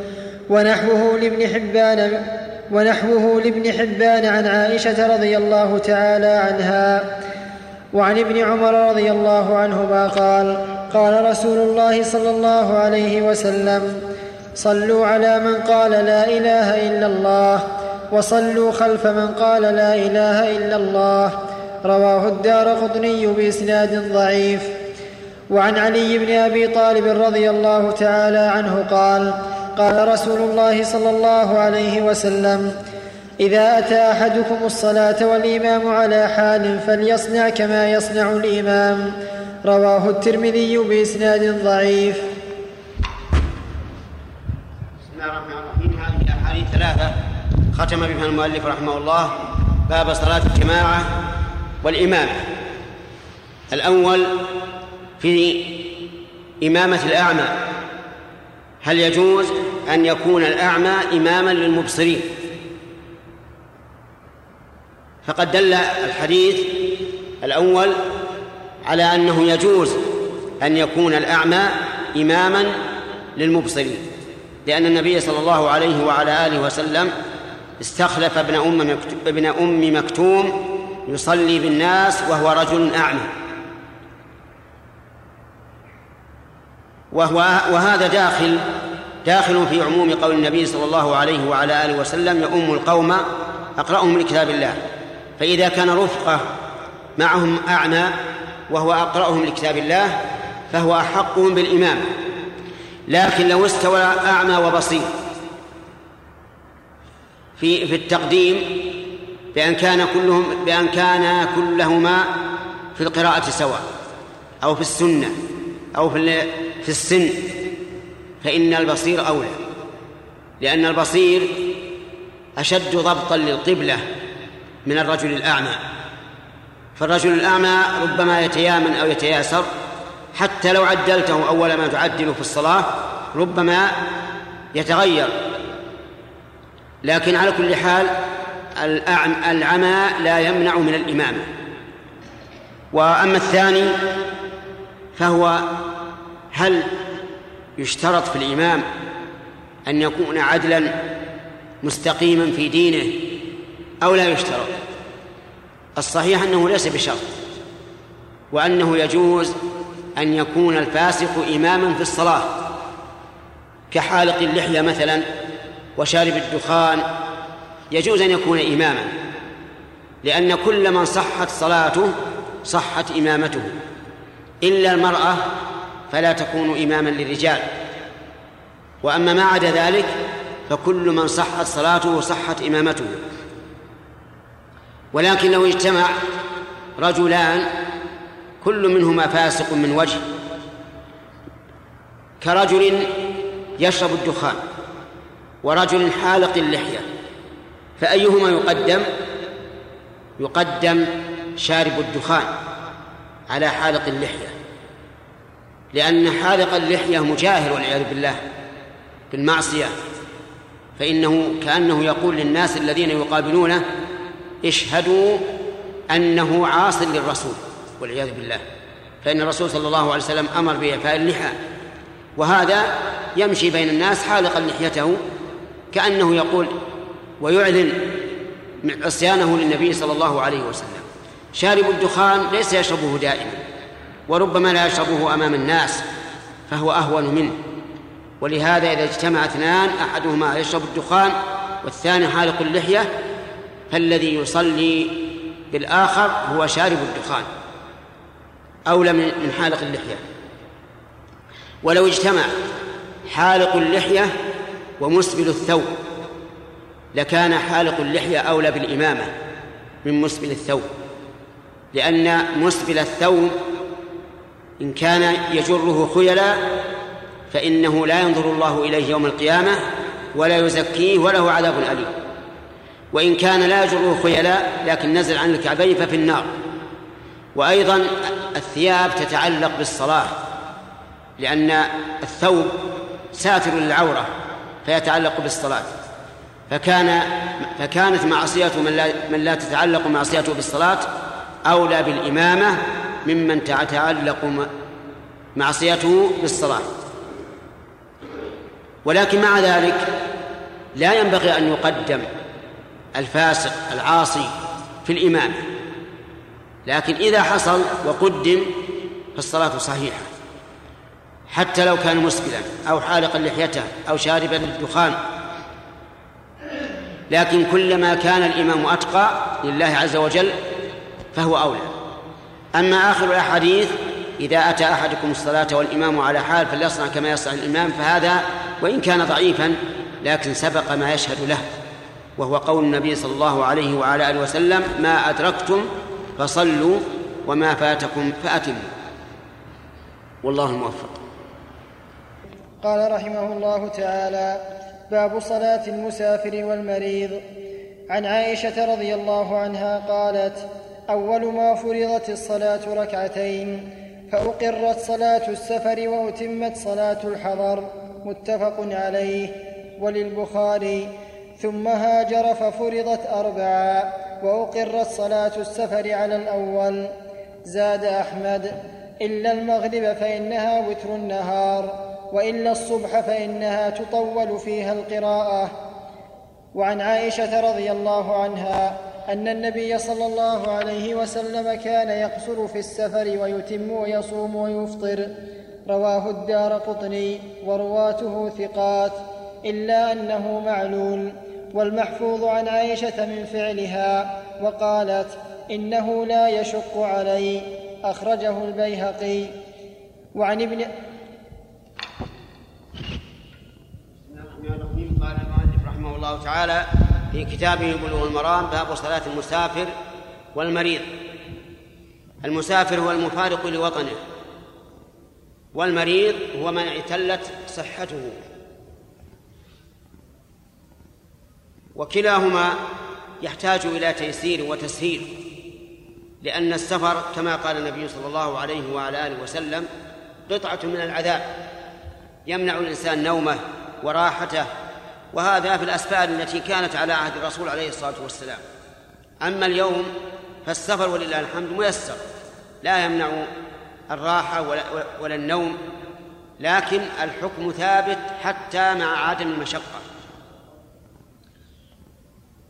ونحوه لابن حبان ونحوه لابن حبان عن عائشة رضي الله تعالى عنها وعن ابن عمر رضي الله عنهما قال قال رسول الله صلى الله عليه وسلم صلوا على من قال لا إله إلا الله وصلوا خلف من قال لا إله إلا الله. رواه الدار قطني بإسناد ضعيف. وعن علي بن أبي طالب رضي الله تعالى عنه قال قال رسول الله صلى الله عليه وسلم إذا أتى أحدكم الصلاة والإمام على حال فليصنع كما يصنع الإمام. رواه الترمذي بإسناد ضعيف.
بسم الله الرحمن الرحيم. هذه ختم بها المؤلف رحمه الله. باب صلاة الجماعة والامامه الأول في إمامة الأعمى. هل يجوز أن يكون الأعمى إماما للمبصرين؟ فقد دل الحديث الأول على أنه يجوز أن يكون الأعمى إماما للمبصرين لأن النبي صلى الله عليه وعلى آله وسلم استخلف ابن أم ابن أم مكتوم يصلي بالناس وهو رجل أعمى. وهو وهذا داخل داخل في عموم قول النبي صلى الله عليه وعلى آله وسلم يؤم القوم أقرأهم لكتاب الله. فإذا كان رفقة معهم أعمى وهو أقرأهم لكتاب الله فهو أحقهم بالإمام. لكن لو استوى أعمى وبصير في في التقديم بأن كان كلهم بأن كان كلهما في القراءة سواء أو في السنة أو في في السن. فإن البصير أولى لأن البصير أشد ضبطا للقبلة من الرجل الأعمى. فالرجل الأعمى ربما يتيامن أو يتياسر حتى لو عدلته أول ما تعدل في الصلاة ربما يتغير. لكن على كل حال العمى لا يمنع من الإمامة. وأما الثاني فهو هل يشترط في الإمام أن يكون عدلا مستقيما في دينه أو لا يشترط. الصحيح أنه ليس بشرط وأنه يجوز أن يكون الفاسق إماما في الصلاة كحالق اللحية مثلا وشارب الدخان. يجوز أن يكون إماما لأن كل من صحت صلاته صحت إمامته إلا المرأة فلا تكون إماما للرجال. وأما ما عدا ذلك فكل من صحت صلاته صحت إمامته. ولكن لو اجتمع رجلان كل منهما فاسق من وجه. كرجل يشرب الدخان ورجل حالق اللحية فأيهما يقدم؟ يقدم شارب الدخان على حالق اللحية. لأن حالق اللحية مجاهر والعياذ بالله بالمعصيه فإنه كأنه يقول للناس الذين يقابلونه اشهدوا أنه عاص للرسول والعياذ بالله. فإن الرسول صلى الله عليه وسلم أمر بإعفاء اللحى وهذا يمشي بين الناس حالقا لحيته كأنه يقول ويعلن عصيانه للنبي صلى الله عليه وسلم. شارب الدخان ليس يشربه دائما. وربما لا يشربه أمام الناس فهو أهون منه. ولهذا إذا اجتمع اثنان أحدهما يشرب الدخان والثاني حالق اللحية فالذي يصلي بالآخر هو شارب الدخان أولى من حالق اللحية. ولو اجتمع حالق اللحية ومسبل الثوب لكان حالق اللحية أولى بالإمامة من مسبل الثوب لأن مسبل الثوب إن كان يجره خيلا فإنه لا ينظر الله إليه يوم القيامة ولا يزكيه وله عذاب أليم. وإن كان لا يجره خيلاء لكن نزل عن الكعبين ففي النار. وأيضا الثياب تتعلق بالصلاة لأن الثوب ساتر للعورة فيتعلق بالصلاة. فكان فكانت معصية من لا, من لا تتعلق معصيته بالصلاة أولى بالإمامة ممن تتعلق معصيته بالصلاة. ولكن مع ذلك لا ينبغي أن يقدم الفاسق العاصي في الإمامة لكن إذا حصل وقدم فالصلاة صحيحة. حتى لو كان مسكلا أو حالقا لحيته أو شاربا للدخان. لكن كلما كان الإمام أتقى لله عز وجل فهو أولى. أما آخر الأحاديث إذا أتى أحدكم الصلاة والإمام على حال فليصنع كما يصنع الإمام فهذا وإن كان ضعيفا لكن سبق ما يشهد له وهو قول النبي صلى الله عليه وعلى آله وسلم ما أدركتم فصلوا وما فاتكم فأتموا. والله الموفق.
قال رحمه الله تعالى باب صلاة المسافر والمريض. عن عائشة رضي الله عنها قالت أول ما فرضت الصلاة ركعتين فأقرت صلاة السفر وأتمت صلاة الحضر متفق عليه وللبخاري. ثم هاجر ففرضت أربعا وأقرت صلاة السفر على الأول. زاد أحمد إلا المغرب فإنها وتر النهار وإلا الصبح فإنها تطول فيها القراءة. وعن عائشة رضي الله عنها أن النبي صلى الله عليه وسلم كان يقصر في السفر ويتم ويصوم ويفطر. رواه الدار قطني ورواته ثقات إلا أنه معلول. والمحفوظ عن عائشة من فعلها وقالت إنه لا يشق علي. أخرجه البيهقي. وعن ابن
قال المؤلف رحمه الله تعالى في كتابه بلوغ المرام باب صلاة المسافر والمريض. المسافر هو المفارق لوطنه والمريض هو من اعتلت صحته. وكلاهما يحتاج إلى تيسير وتسهيل لأن السفر كما قال النبي صلى الله عليه وعلى آله وسلم قطعة من العذاب يمنع الإنسان نومه وراحته وهذا في الأسفار التي كانت على عهد الرسول عليه الصلاة والسلام. أما اليوم فالسفر ولله الحمد ميسر. لا يمنع الراحة ولا, ولا النوم لكن الحكم ثابت حتى مع عدم المشقة.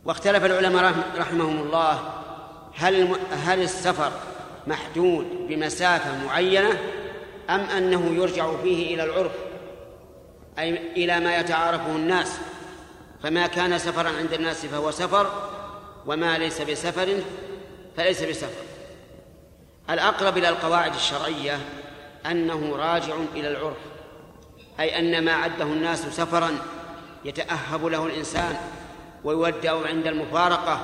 واختلف العلماء رحمهم الله هل هل السفر محدود بمسافة معينة أم أنه يرجع فيه إلى العرف أي إلى ما يتعارفه الناس؟ فما كان سفرا عند الناس فهو سفر وما ليس بسفر فليس بسفر. الأقرب إلى القواعد الشرعية أنه راجع إلى العرف أي أن ما عده الناس سفرا يتأهب له الإنسان ويودع عند المفارقة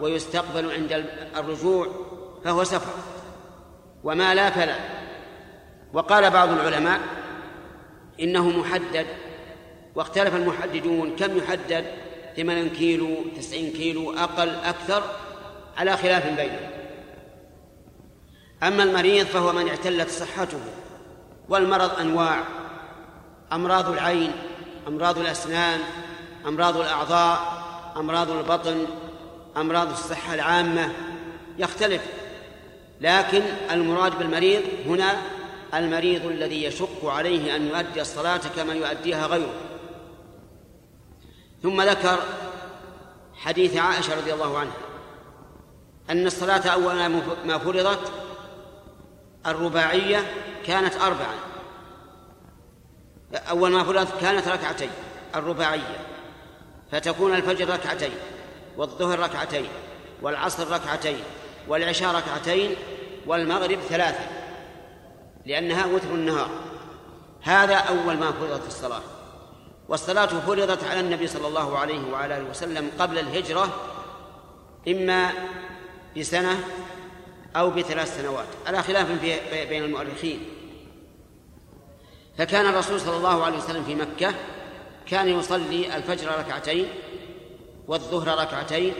ويستقبل عند الرجوع فهو سفر. وما لا فلا. وقال بعض العلماء إنه محدد واختلف المحددون كم يحدد؟ ثمانين كيلو تسعين كيلو أقل أكثر على خلاف بينهم. أما المريض فهو من اعتلت صحته والمرض أنواع أمراض العين أمراض الأسنان أمراض الأعضاء أمراض البطن أمراض الصحة العامة يختلف. لكن المراد بالمريض هنا المريض الذي يشق عليه أن يؤدي الصلاة كما يؤديها غيره. ثم ذكر حديث عائشة رضي الله عنها أن الصلاة أول ما فرضت الرباعية كانت أربعا أول ما فرضت كانت ركعتين الرباعية. فتكون الفجر ركعتين والظهر ركعتين والعصر ركعتين والعشاء ركعتين والمغرب ثلاثة لأنها وتر النهار. هذا أول ما فرضت الصلاة. والصلاة فرضت على النبي صلى الله عليه وعلى آله وسلم قبل الهجرة إما بسنة أو بثلاث سنوات على خلاف بين المؤرخين. فكان الرسول صلى الله عليه وسلم في مكة كان يصلي الفجر ركعتين والظهر ركعتين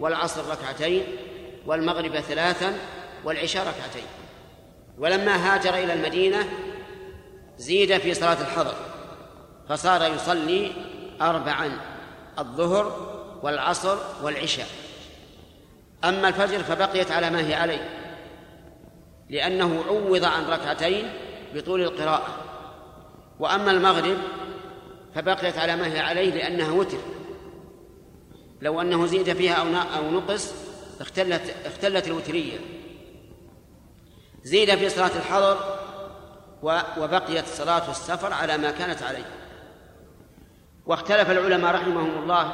والعصر ركعتين والمغرب ثلاثا والعشاء ركعتين. ولما هاجر إلى المدينة زيد في صلاة الحضر. فصار يصلي أربعا الظهر والعصر والعشاء. أما الفجر فبقيت على ما هي عليه لأنه عوض عن ركعتين بطول القراءة. وأما المغرب فبقيت على ما هي عليه لأنها وتر. لو أنه زيد فيها أو أو نقص اختلت اختلت الوترية. زيد في صلاة الحضر وبقيت صلاة السفر على ما كانت عليه. واختلف العلماء رحمهم الله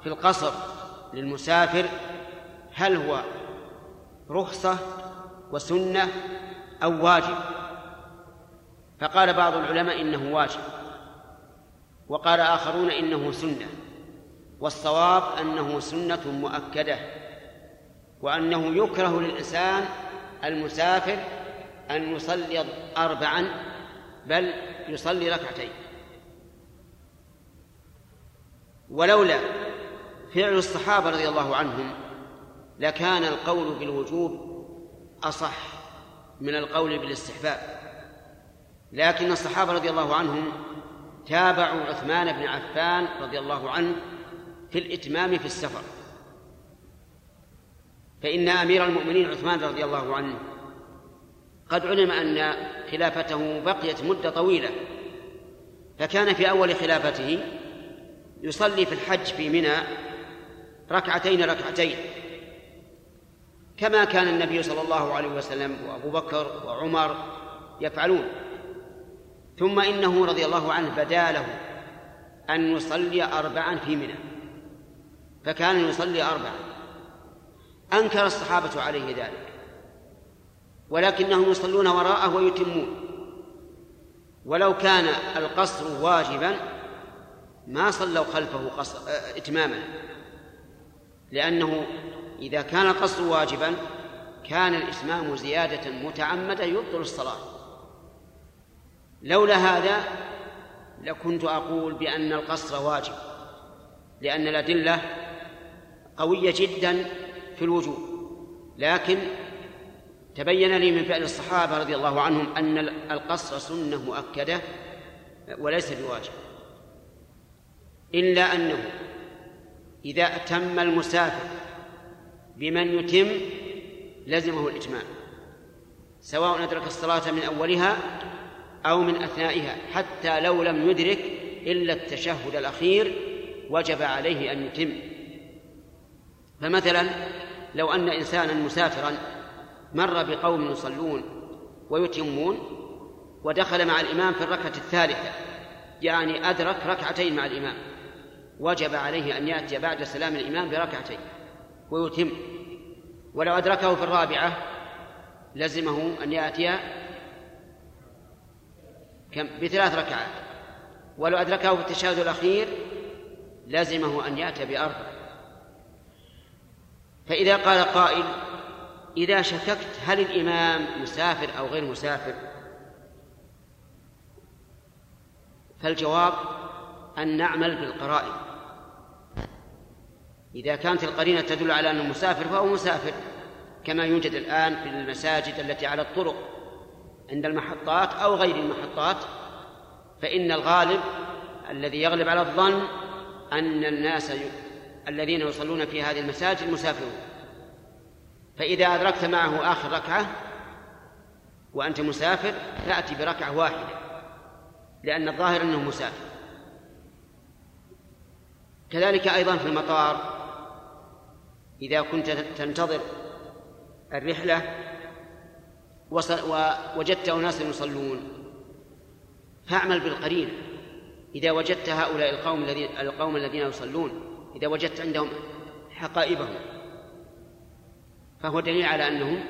في القصر للمسافر هل هو رخصة وسنة أو واجب؟ فقال بعض العلماء إنه واجب وقال آخرون إنه سنة والصواب أنه سنة مؤكدة وأنه يكره للإنسان المسافر أن يصلي أربعا بل يصلي ركعتين. ولولا فعل الصحابة رضي الله عنهم لكان القول بالوجوب أصح من القول بالاستحباب. لكن الصحابة رضي الله عنهم تابعوا عثمان بن عفان رضي الله عنه في الإتمام في السفر. فإن أمير المؤمنين عثمان رضي الله عنه قد علم أن خلافته بقيت مدة طويلة فكان في أول خلافته يصلي في الحج في منى ركعتين ركعتين كما كان النبي صلى الله عليه وسلم وأبو بكر وعمر يفعلون. ثم إنه رضي الله عنه بدا له أن يصلي اربعا في منى فكان يصلي اربعا. أنكر الصحابة عليه ذلك ولكنهم يصلون وراءه ويتمون. ولو كان القصر واجبا ما صلوا خلفه قصر إتماما. لأنه إذا كان القصر واجبا كان الإتمام زيادة متعمدة يبطل الصلاة. لولا هذا لكنت أقول بأن القصر واجب لأن الأدلة قوية جدا في الوجوب. لكن تبين لي من فعل الصحابة رضي الله عنهم أن القصر سنة مؤكدة وليس بواجب. إلا أنه إذا أتم المسافر بمن يتم لزمه الإتمام سواء أدرك الصلاة من أولها أو من أثنائها حتى لو لم يدرك إلا التشهد الأخير وجب عليه أن يتم. فمثلا لو أن إنسانا مسافرا مر بقوم يصلون ويتمون ودخل مع الإمام في الركعة الثالثة يعني أدرك ركعتين مع الإمام. وجب عليه أن يأتي بعد سلام الإمام بركعتين. ويتم. ولو أدركه في الرابعة لزمه أن يأتي كم؟ بثلاث ركعات. ولو أدركه في التشهد الأخير لزمه أن يأتي بأربع. فإذا قال قائل إذا شككت هل الإمام مسافر أو غير مسافر؟ فالجواب أن نعمل بالقرائن. إذا كانت القرينة تدل على أنه مسافر فهو مسافر كما يوجد الآن في المساجد التي على الطرق عند المحطات أو غير المحطات فإن الغالب الذي يغلب على الظن أن الناس الذين يصلون في هذه المساجد مسافرون. فإذا أدركت معه آخر ركعة وأنت مسافر تأتي بركعة واحدة. لأن الظاهر أنه مسافر. كذلك أيضا في المطار إذا كنت تنتظر الرحلة ووجدت أناسا يصلون فاعمل بالقرينة إذا وجدت هؤلاء القوم الذين القوم الذين يصلون إذا وجدت عندهم حقائبهم فهو دليل على أنهم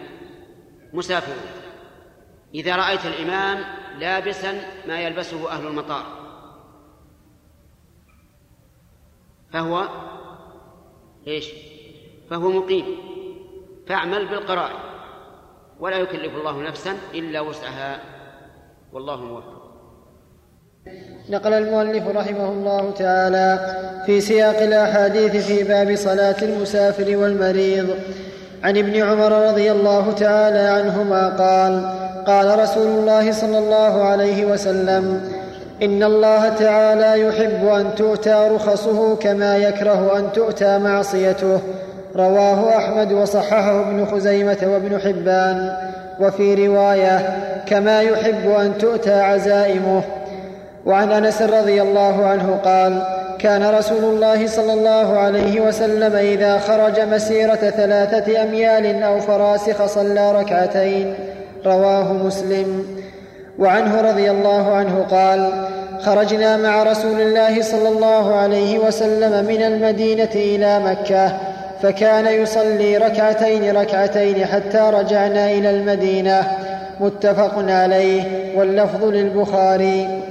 مسافرون. إذا رأيت الإمام لابسا ما يلبسه أهل المطار. فهو إيش؟ فهو مقيم. فاعمل بالقرائن. ولا يكلف الله نفسا إلا وسعها. والله موفق.
نقل المؤلف رحمه الله تعالى في سياق الأحاديث في باب صلاة المسافر والمريض. عن ابن عمر رضي الله تعالى عنهما قال قال رسول الله صلى الله عليه وسلم إن الله تعالى يحب أن تؤتى رخصه كما يكره أن تؤتى معصيته رواه أحمد وصححه ابن خزيمة وابن حبان وفي رواية كما يحب أن تؤتى عزائمه. وعن أنس رضي الله عنه قال كان رسول الله صلى الله عليه وسلم إذا خرج مسيرة ثلاثة أميال أو فراسخ صلى ركعتين. رواه مسلم. وعنه رضي الله عنه قال خرجنا مع رسول الله صلى الله عليه وسلم من المدينة إلى مكة فكان يصلي ركعتين ركعتين حتى رجعنا إلى المدينة. متفق عليه واللفظ للبخاري.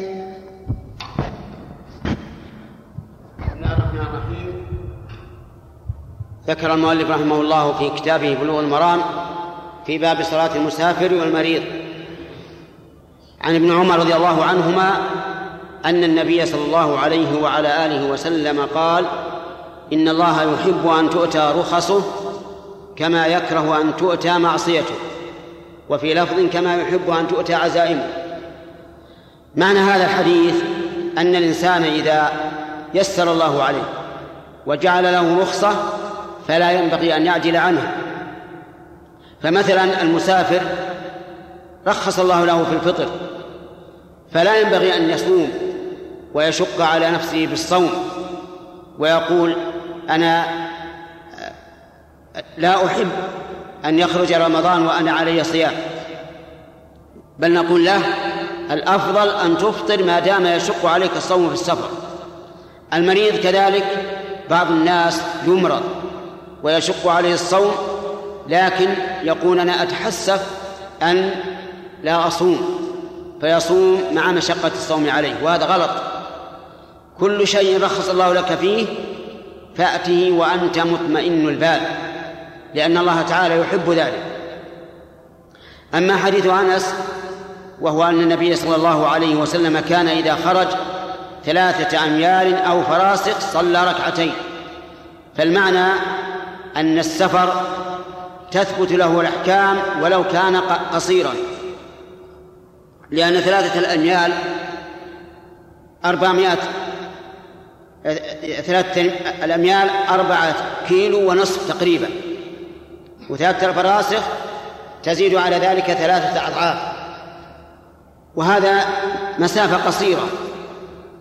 ذكر المؤلف رحمه الله في كتابه بلوغ المرام في باب صلاة المسافر والمريض. عن ابن عمر رضي الله عنهما أن النبي صلى الله عليه وعلى آله وسلم قال إن الله يحب أن تؤتى رخصه كما يكره أن تؤتى معصيته وفي لفظ كما يحب أن تؤتى عزائمه. معنى هذا الحديث أن الإنسان إذا يسر الله عليه وجعل له رخصة فلا ينبغي أن يعجل عنها. فمثلا المسافر رخص الله له في الفطر فلا ينبغي أن يصوم ويشق على نفسه بالصوم ويقول أنا لا أحب أن يخرج رمضان وأنا علي صيام. بل نقول له الأفضل أن تفطر ما دام يشق عليك الصوم في السفر. المريض كذلك بعض الناس يمرض ويشق عليه الصوم لكن يقول أنا أتحسف أن لا أصوم فيصوم مع مشقة الصوم عليه وهذا غلط. كل شيء رخص الله لك فيه فأته وأنت مطمئن البال لأن الله تعالى يحب ذلك. أما حديث أنس وهو أن النبي صلى الله عليه وسلم كان إذا خرج ثلاثة أميال أو فراسخ صلى ركعتين. فالمعنى أن السفر تثبت له الأحكام ولو كان قصيرا. لأن ثلاثة الأميال أربعمائة ثلاثة الأميال أربعة كيلو ونصف تقريبا. وثلاثة الفراسخ تزيد على ذلك ثلاثة أضعاف. وهذا مسافة قصيرة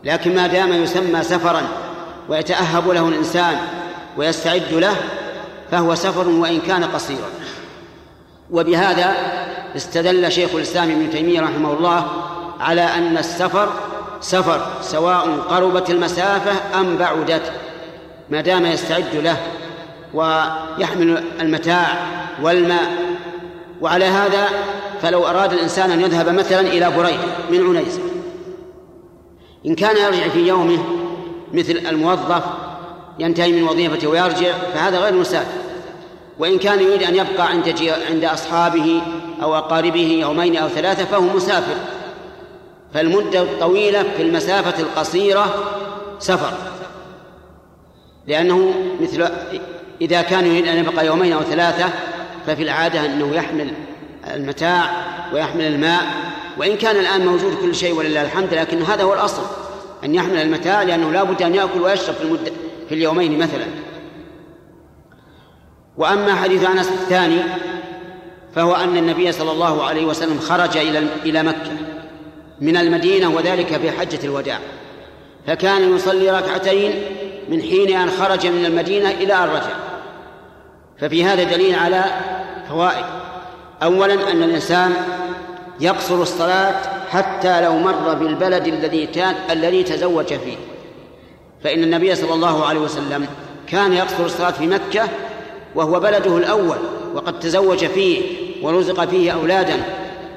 لكن ما دام يسمى سفرا ويتأهب له الإنسان ويستعد له فهو سفر وإن كان قصيرا. وبهذا استدل شيخ الإسلام ابن تيمية رحمه الله على أن السفر سفر سواء قربت المسافة أم بعدت ما دام يستعد له ويحمل المتاع والماء. وعلى هذا فلو أراد الإنسان أن يذهب مثلا إلى بريد من عنيزة إن كان يرجع في يومه مثل الموظف ينتهي من وظيفته ويرجع فهذا غير مسافر. وإن كان يريد أن يبقى عند عند أصحابه أو أقاربه يومين أو ثلاثة فهو مسافر. فالمدة الطويلة في المسافة القصيرة سفر. لأنه مثل إذا كان يريد أن يبقى يومين أو ثلاثة ففي العادة أنه يحمل المتاع ويحمل الماء. وإن كان الآن موجود كل شيء ولله الحمد لكن هذا هو الأصل أن يحمل المتاع لأنه لا بد أن يأكل ويشرب في المدة. في اليومين مثلا. وأما حديث أنس الثاني فهو أن النبي صلى الله عليه وسلم خرج إلى إلى مكة من المدينة وذلك في حجة الوداع. فكان يصلي ركعتين من حين أن خرج من المدينة إلى أن رجع ففي هذا دليل على فوائد. أولا أن الإنسان يقصر الصلاة حتى لو مر بالبلد الذي الذي تزوج فيه. فإن النبي صلى الله عليه وسلم كان يقصر الصلاة في مكة وهو بلده الأول وقد تزوج فيه ورزق فيه أولادا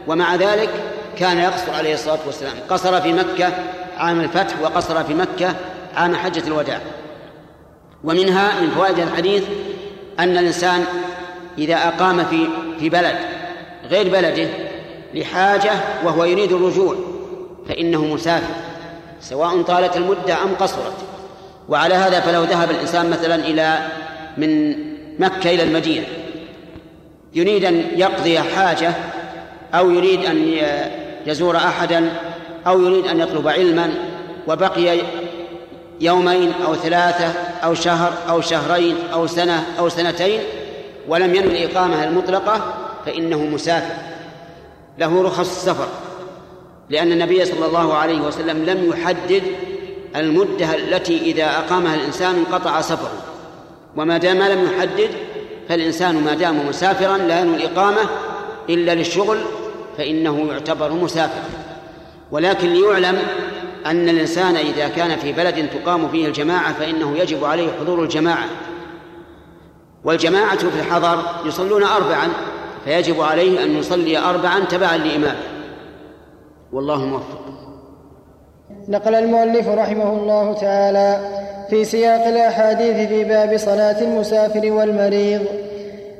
ومع ذلك كان يقصر عليه الصلاة والسلام. قصر في مكة عام الفتح وقصر في مكة عام حجة الوداع. ومنها من فوائد الحديث أن الإنسان إذا أقام في في بلد غير بلده لحاجة وهو يريد الرجوع فإنه مسافر. سواء طالت المدة أم قصرت. وعلى هذا فلو ذهب الإنسان مثلا إلى من مكة إلى المدينة. يريد أن يقضي حاجة أو يريد أن يزور أحدا أو يريد أن يطلب علما وبقي يومين أو ثلاثة أو شهر أو شهرين أو سنة أو سنتين ولم ينوي الإقامة المطلقة فإنه مسافر. له رخص السفر لأن النبي صلى الله عليه وسلم لم يحدد المدة التي إذا أقامها الإنسان انقطع سفره. وما دام لم يحدد فالإنسان ما دام مسافرا لا ينوي الإقامة إلا للشغل فإنه يعتبر مسافر. ولكن ليعلم أن الإنسان إذا كان في بلد تقام فيه الجماعة فإنه يجب عليه حضور الجماعة. والجماعة في الحضر يصلون أربعا فيجب عليه أن يصلي أربعا تبعا لإمامه والله موفق.
نقل المؤلف رحمه الله تعالى في سياق الأحاديث في باب صلاة المسافر والمريض.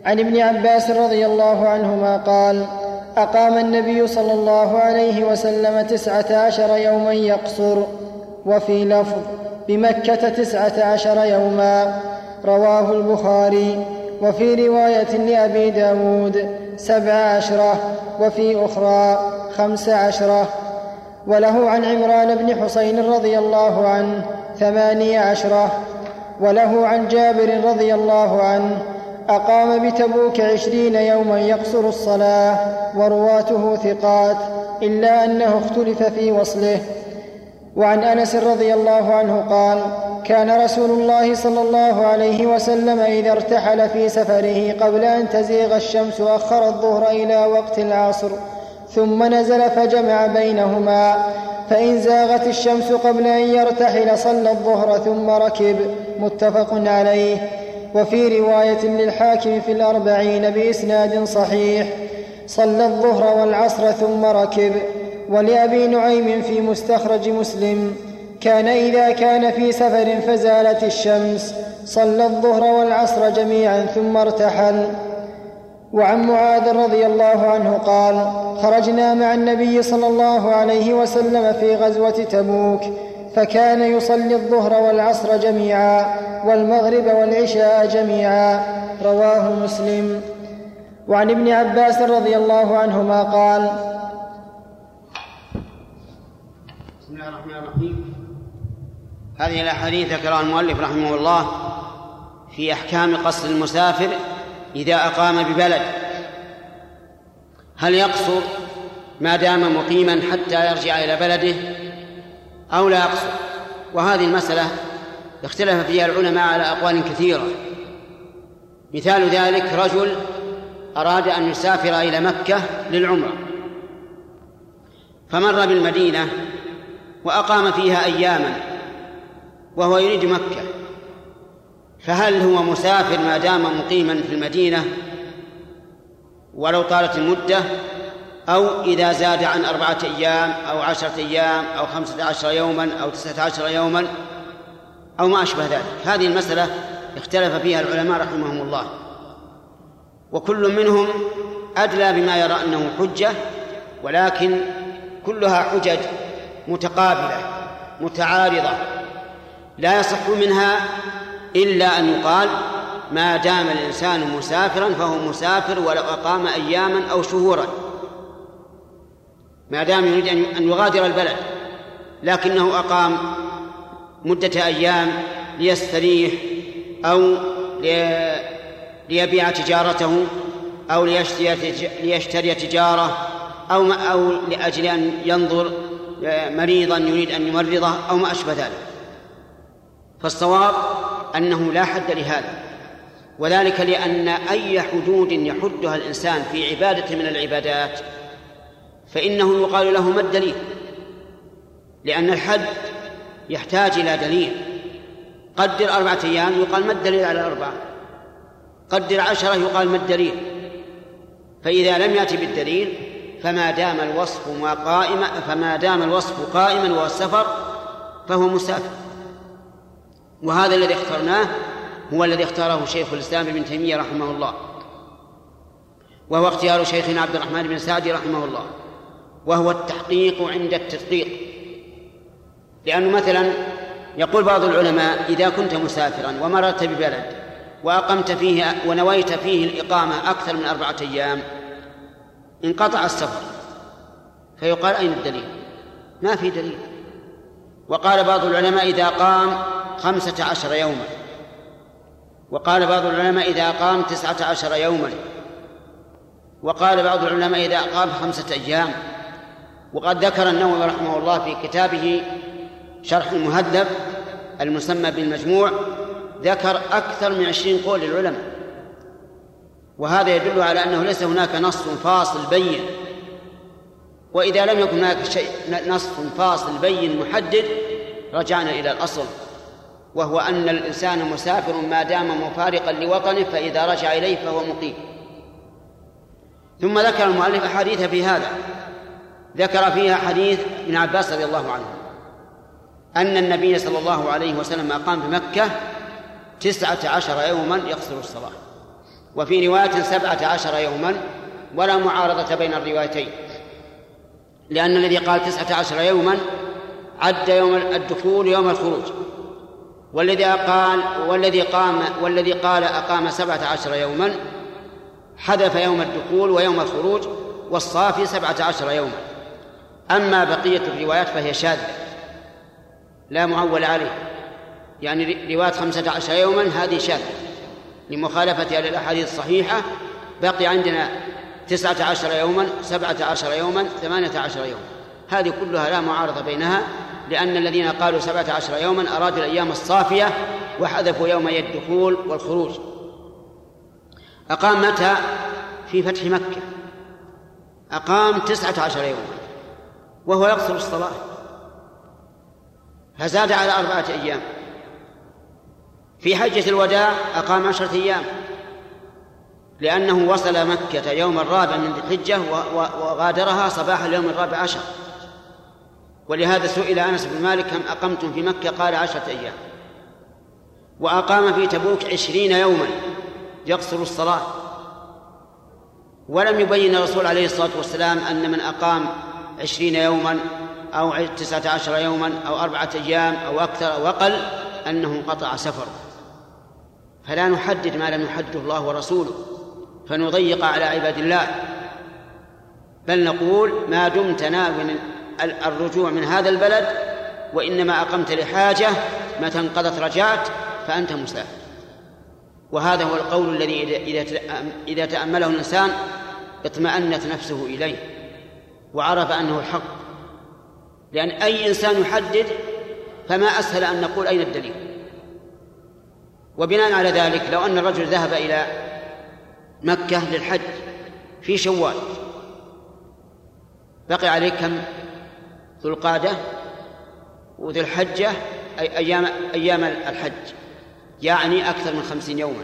عن ابن عباس رضي الله عنهما قال أقام النبي صلى الله عليه وسلم تسعة عشر يوما يقصر وفي لفظ بمكة تسعة عشر يوما رواه البخاري. وفي رواية لأبي داود سبع عشرة وفي أخرى خمس عشرة. وله عن عمران بن حسين رضي الله عنه ثماني عشرة. وله عن جابر رضي الله عنه أقام بتبوك عشرين يوما يقصر الصلاة ورواته ثقات إلا أنه اختلف في وصله. وعن أنس رضي الله عنه قال كان رسول الله صلى الله عليه وسلم إذا ارتحل في سفره قبل أن تزيغ الشمس أخر الظهر إلى وقت العصر ثم نزل فجمع بينهما فإن زاغت الشمس قبل أن يرتحل صلى الظهر ثم ركب متفق عليه. وفي رواية للحاكم في الأربعين بإسناد صحيح صلى الظهر والعصر ثم ركب ولأبي نعيم في مستخرج مسلم. كان إذا كان في سفر فزالت الشمس صلى الظهر والعصر جميعا ثم ارتحل. وعن معاذ رضي الله عنه قال خرجنا مع النبي صلى الله عليه وسلم في غزوة تبوك فكان يصلي الظهر والعصر جميعا والمغرب والعشاء جميعا. رواه مسلم. وعن ابن عباس رضي الله عنهما قال
بسم الله الرحمن الرحيم. هذه الاحاديث ذكرها المؤلف رحمه الله في احكام قصر المسافر اذا اقام ببلد. هل يقصر ما دام مقيما حتى يرجع إلى بلده أو لا يقصر وهذه المسألة اختلف فيها العلماء على أقوال كثيرة. مثال ذلك رجل أراد أن يسافر إلى مكة للعمرة. فمر بالمدينة وأقام فيها أياما. وهو يريد مكة. فهل هو مسافر ما دام مقيما في المدينة ولو طالت المدة؟ أو إذا زاد عن أربعة أيام أو عشرة أيام أو خمسة عشر يوما أو تسعة عشر يوما أو ما أشبه ذلك. هذه المسألة اختلف فيها العلماء رحمهم الله. وكل منهم أدلى بما يرى أنه حجة ولكن كلها حجج متقابلة متعارضة. لا يصح منها إلا أن يقال ما دام الإنسان مسافرا فهو مسافر ولو أقام أياما أو شهورا. ما دام يريد أن يغادر البلد لكنه أقام مدة أيام ليستريح أو ليبيع تجارته أو ليشتري تجارة أو أو لأجل أن ينظر مريضا يريد أن يمرضه أو ما أشبه ذلك. فالصواب أنه لا حد لهذا وذلك لأن أي حدود يحدها الإنسان في عبادة من العبادات فإنه يقال له ما الدليل؟ لأن الحد يحتاج إلى دليل. قدر أربعة أيام يقال ما الدليل على الأربعة قدر عشرة يقال ما الدليل. فإذا لم يأتي بالدليل فما دام الوصف قائما فما دام الوصف قائما وهو السفر فهو مسافر. وهذا الذي اخترناه هو الذي اختاره شيخ الإسلام ابن تيمية رحمه الله. وهو اختيار شيخنا عبد الرحمن بن سعدي رحمه الله. وهو التحقيق عند التدقيق. لأنه مثلا يقول بعض العلماء إذا كنت مسافرا ومررت ببلد وأقمت فيه ونويت فيه الإقامة أكثر من أربعة أيام انقطع السفر. فيقال أين الدليل؟ ما في دليل. وقال بعض العلماء إذا قام خمسة عشر يوما. وقال بعض العلماء إذا قام تسعة عشر يوما. وقال بعض العلماء إذا قام خمسة أيام. وقد ذكر النووي رحمه الله في كتابه شرح المهذب المسمى بالمجموع ذكر أكثر من عشرين قول للعلماء. وهذا يدل على أنه ليس هناك نص فاصل بين. وإذا لم يكن هناك شيء نص فاصل بين محدد رجعنا إلى الأصل. وهو أن الإنسان مسافر ما دام مفارقا لوطنه فإذا رجع إليه فهو مقيم. ثم ذكر المؤلف أحاديث في هذا. ذكر فيها حديث ابن عباس رضي الله عنه أن النبي صلى الله عليه وسلم أقام بمكة تسعة عشر يوما يقصر الصلاة وفي رواية سبعة عشر يوما ولا معارضة بين الروايتين لأن الذي قال تسعة عشر يوما عد يوم الدخول يوم الخروج. والذي قال والذي قام والذي قال أقام سبعة عشر يوما حذف يوم الدخول ويوم الخروج والصافي سبعة عشر يوما. أما بقية الروايات فهي شاذة. لا معول عليه. يعني رواية خمسة عشر يوما هذه شاذة. لمخالفتها للأحاديث الصحيحة بقي عندنا تسعة عشر يوما سبعة عشر يوما ثمانية عشر يوما. هذه كلها لا معارضة بينها. لأن الذين قالوا سبعة عشر يوما أرادوا الأيام الصافية وحذفوا يومي الدخول والخروج. أقام متى؟ في فتح مكة. أقام تسعة عشر يوما وهو يقصر الصلاة. فزاد على أربعة أيام. في حجة الوداع أقام عشرة أيام. لأنه وصل مكة يوم الرابع من ذي الحجة وغادرها صباح اليوم الرابع عشر. ولهذا سئل أنس بن مالك كم أقمتم في مكة؟ قال عشرة أيام. وأقام في تبوك عشرين يوما يقصر الصلاة. ولم يبين الرسول عليه الصلاة والسلام أن من أقام عشرين يوما أو تسعة عشر يوما أو أربعة أيام أو أكثر أو أقل أنه انقطع سفره. فلا نحدد ما لم يحدده الله ورسوله فنضيق على عباد الله. بل نقول ما دمت ناوي الرجوع من هذا البلد وإنما أقمت لحاجة متى انقضت رجعت فأنت مسافر وهذا هو القول الذي إذا إذا تأمله الإنسان اطمأنت نفسه إليه وعرف أنه الحق لأن أي إنسان يحدد فما أسهل أن نقول أين الدليل. وبناء على ذلك لو أن الرجل ذهب إلى مكة للحج في شوال بقي عليه كم؟ ذو القعدة وذو الحجة أي أيام أيام الحج يعني أكثر من خمسين يوما.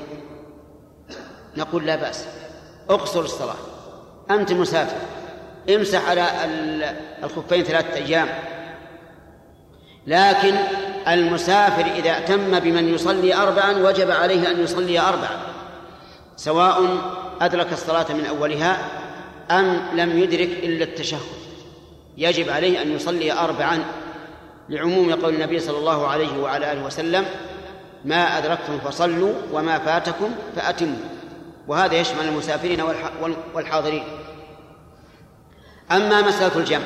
نقول لا بأس. اقصر الصلاة. أنت مسافر. امسح على الخفين ثلاثة أيام. لكن المسافر إذا اعتم بمن يصلي أربعا وجب عليه أن يصلي أربعا. سواء أدرك الصلاة من أولها أم لم يدرك إلا التشهد. يجب عليه أن يصلي أربعا لعموم قول النبي صلى الله عليه وعلى آله وسلم ما أدركتم فصلوا وما فاتكم فأتموا. وهذا يشمل المسافرين والحاضرين. أما مسألة الجمع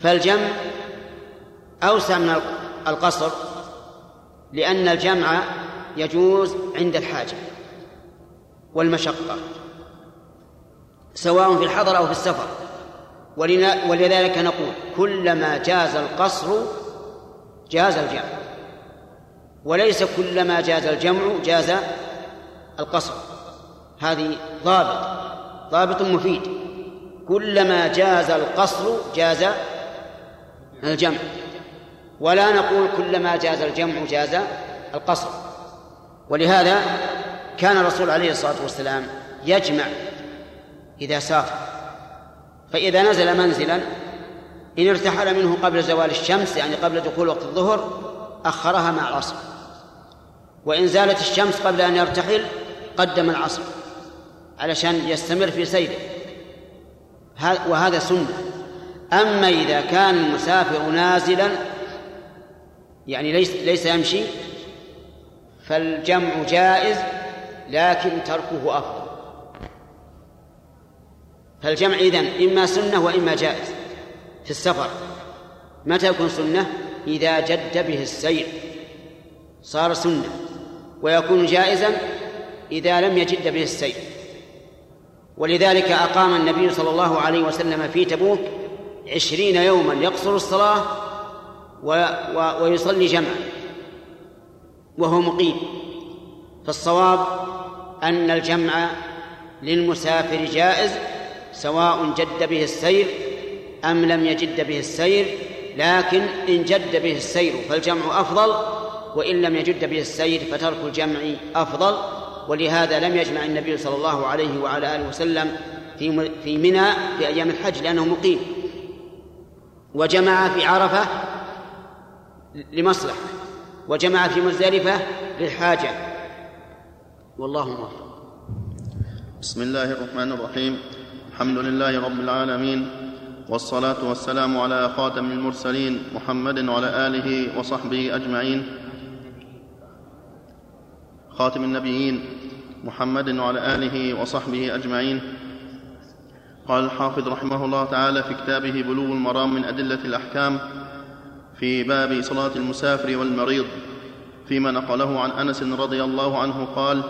فالجمع أوسع من القصر لأن الجمع يجوز عند الحاجة والمشقة سواء في الحضر أو في السفر. ولذلك نقول كلما جاز القصر جاز الجمع. وليس كلما جاز الجمع جاز القصر. هذه ضابط ضابط مفيد. كلما جاز القصر جاز الجمع. ولا نقول كلما جاز الجمع جاز القصر. ولهذا كان الرسول عليه الصلاة والسلام يجمع إذا سافر. فإذا نزل منزلا إن ارتحل منه قبل زوال الشمس يعني قبل دخول وقت الظهر أخرها مع العصر. وإن زالت الشمس قبل أن يرتحل قدم العصر علشان يستمر في سيره وهذا سنة. أما إذا كان المسافر نازلا يعني ليس ليس يمشي فالجمع جائز لكن تركه أفضل. فالجمع إذن إما سنة وإما جائز في السفر. متى يكون سنة؟ إذا جد به السير. صار سنة. ويكون جائزا إذا لم يجد به السير. ولذلك أقام النبي صلى الله عليه وسلم في تبوك عشرين يوما يقصر الصلاة و و ويصلي جمعا وهو مقيم. فالصواب أن الجمع للمسافر جائز سواء جد به السير أم لم يجد به السير لكن إن جد به السير فالجمع أفضل وإن لم يجد به السير فترك الجمع أفضل. ولهذا لم يجمع النبي صلى الله عليه وعلى آله وسلم في في منى في أيام الحج لأنه مقيم. وجمع في عرفة لمصلحة وجمع في مزدلفة للحاجة. والله موفق.
بسم الله الرحمن الرحيم. الحمد لله رب العالمين والصلاة والسلام على خاتم المرسلين محمد وعلى آله وصحبه أجمعين. خاتم النبيين محمد وعلى آله وصحبه أجمعين. قال الحافظ رحمه الله تعالى في كتابه بلوغ المرام من أدلة الأحكام في باب صلاة المسافر والمريض فيما نقله عن أنس رضي الله عنه قال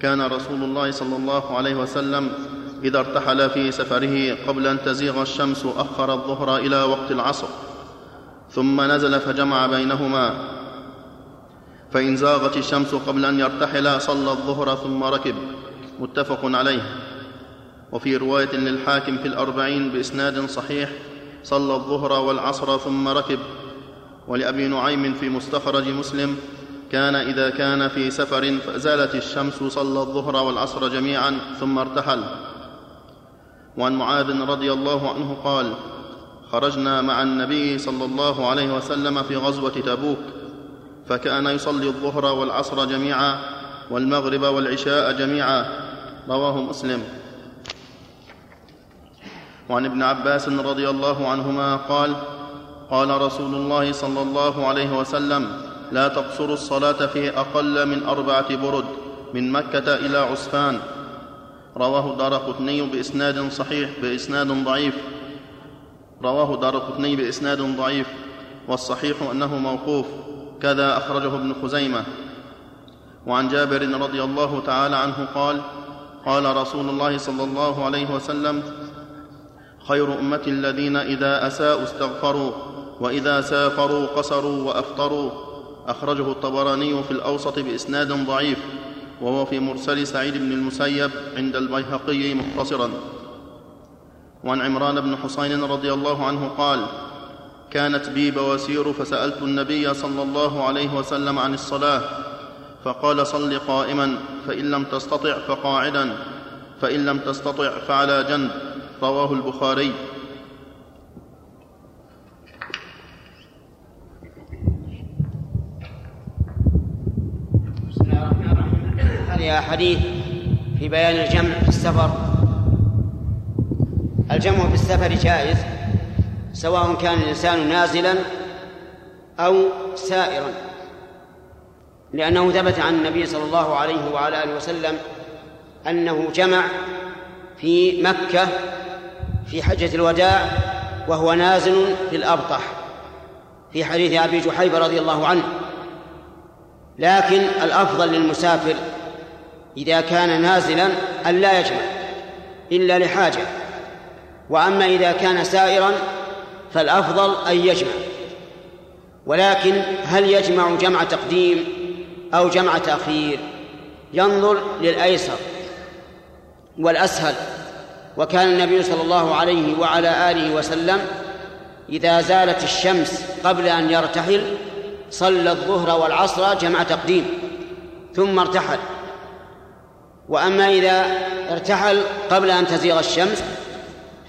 كان رسول الله صلى الله عليه وسلم إذا ارتحل في سفره قبل أن تزيغ الشمس أخر الظهر إلى وقت العصر ثم نزل فجمع بينهما. فإن زاغت الشمس قبل أن يرتحل صلى الظهر ثم ركب متفق عليه. وفي رواية للحاكم في الأربعين بإسناد صحيح صلى الظهر والعصر ثم ركب. ولأبي نعيم في مستخرج مسلم كان إذا كان في سفر فزالت الشمس صلى الظهر والعصر جميعا ثم ارتحل. وعن معاذ رضي الله عنه قال خرجنا مع النبي صلى الله عليه وسلم في غزوة تبوك فكان يصلي الظهر والعصر جميعا والمغرب والعشاء جميعا رواه مسلم. وعن ابن عباس رضي الله عنهما قال قال رسول الله صلى الله عليه وسلم لا تقصروا الصلاة في أقل من أربعة برد من مكة إلى عسفان رواه دار قطني بإسناد صحيح بإسناد ضعيف. رواه دار قطني بإسناد ضعيف والصحيح أنه موقوف. كذا أخرجه ابن خزيمة. وعن جابر رضي الله تعالى عنه قال قال رسول الله صلى الله عليه وسلم خير أمتي الذين إذا أساءوا استغفروا وإذا سافروا قصروا وأفطروا. أخرجه الطبراني في الأوسط بإسناد ضعيف. وهو في مرسل سعيد بن المسيب عند البيهقي مختصرا. وعن عمران بن حسين رضي الله عنه قال كانت بي بواسير فسألت النبي صلى الله عليه وسلم عن الصلاة فقال صل قائما فإن لم تستطع فقاعدا فإن لم تستطع فعلى جنب. رواه البخاري.
هذه أحاديث في بيان الجمع في السفر. الجمع في السفر جائز سواء كان الإنسان نازلا أو سائرا لأنه ثبت عن النبي صلى الله عليه وعلى آله وسلم أنه جمع في مكة في حجة الوداع وهو نازل في الأبطح في حديث أبي جحيفة رضي الله عنه. لكن الأفضل للمسافر إذا كان نازلا أن لا يجمع إلا لحاجة. وأما إذا كان سائرا فالأفضل أن يجمع. ولكن هل يجمع جمع تقديم أو جمع تأخير؟ ينظر للأيسر والأسهل. وكان النبي صلى الله عليه وعلى آله وسلم إذا زالت الشمس قبل أن يرتحل صلى الظهر والعصر جمع تقديم ثم ارتحل. وأما إذا ارتحل قبل أن تزيغ الشمس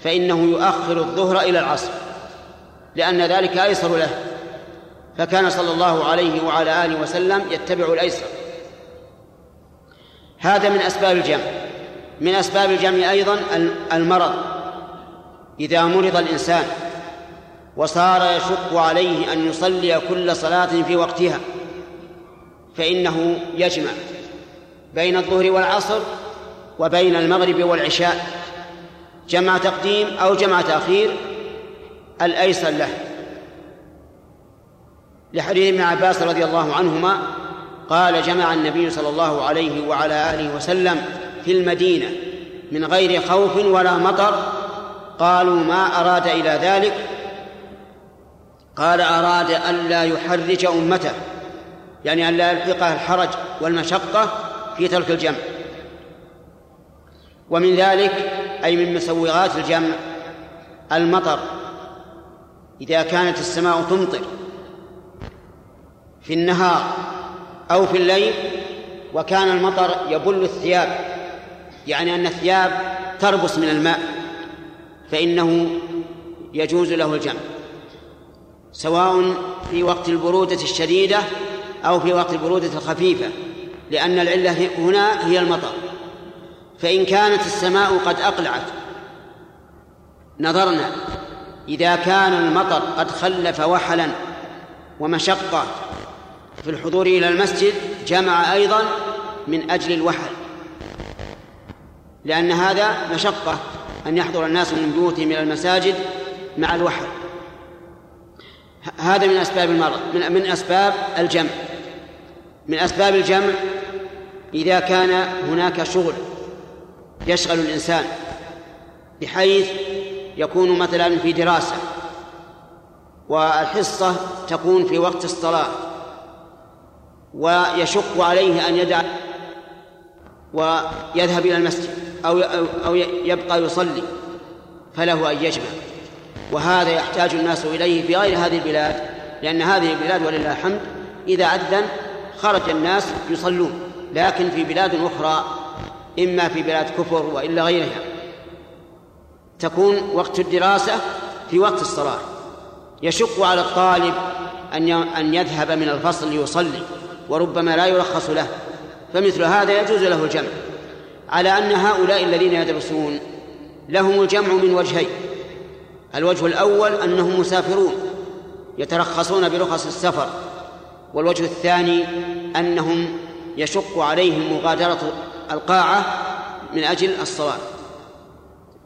فإنه يؤخر الظهر إلى العصر لأن ذلك أيسر له. فكان صلى الله عليه وعلى آله وسلم يتبع الأيسر. هذا من أسباب الجمع. من أسباب الجمع أيضا المرض. إذا مرض الإنسان وصار يشق عليه أن يصلي كل صلاة في وقتها فإنه يجمع. بين الظهر والعصر وبين المغرب والعشاء جمع تقديم أو جمع تأخير الأيسر له. لحديث ابن عباس رضي الله عنهما قال جمع النبي صلى الله عليه وعلى آله وسلم في المدينة من غير خوف ولا مطر قالوا ما أراد إلى ذلك؟ قال أراد ألا يحرج أمته يعني ألا يلحقها الحرج والمشقة في ترك الجمع. ومن ذلك أي من مسوغات الجمع المطر. إذا كانت السماء تمطر في النهار أو في الليل وكان المطر يبل الثياب يعني أن الثياب تربص من الماء فإنه يجوز له الجمع. سواء في وقت البرودة الشديدة أو في وقت البرودة الخفيفة. لأن العلة هنا هي المطر. فإن كانت السماء قد أقلعت نظرنا إذا كان المطر قد خلف وحلا ومشقة في الحضور إلى المسجد جمع أيضا من أجل الوحل. لأن هذا مشقة أن يحضر الناس من بيوتهم إلى المساجد مع الوحل. هذا من أسباب المرض من, أسباب الجمع. من أسباب الجمع إذا كان هناك شغل يشغل الإنسان بحيث يكون مثلا في دراسة والحصة تكون في وقت الصلاة ويشق عليه أن يدع ويذهب إلى المسجد أو أو يبقى يصلي فله أن يجمع. وهذا يحتاج الناس إليه في غير هذه البلاد لأن هذه البلاد ولله الحمد إذا أذن خرج الناس يصلون. لكن في بلاد أخرى إما في بلاد كفر وإلا غيرها. تكون وقت الدراسة في وقت الصلاة. يشق على الطالب أن أن يذهب من الفصل ليصلي وربما لا يرخص له. فمثل هذا يجوز له الجمع. على أن هؤلاء الذين يدرسون لهم الجمع من وجهين. الوجه الأول أنهم مسافرون يترخصون برخص السفر. والوجه الثاني أنهم يشق عليهم مغادرة القاعة من أجل الصلاة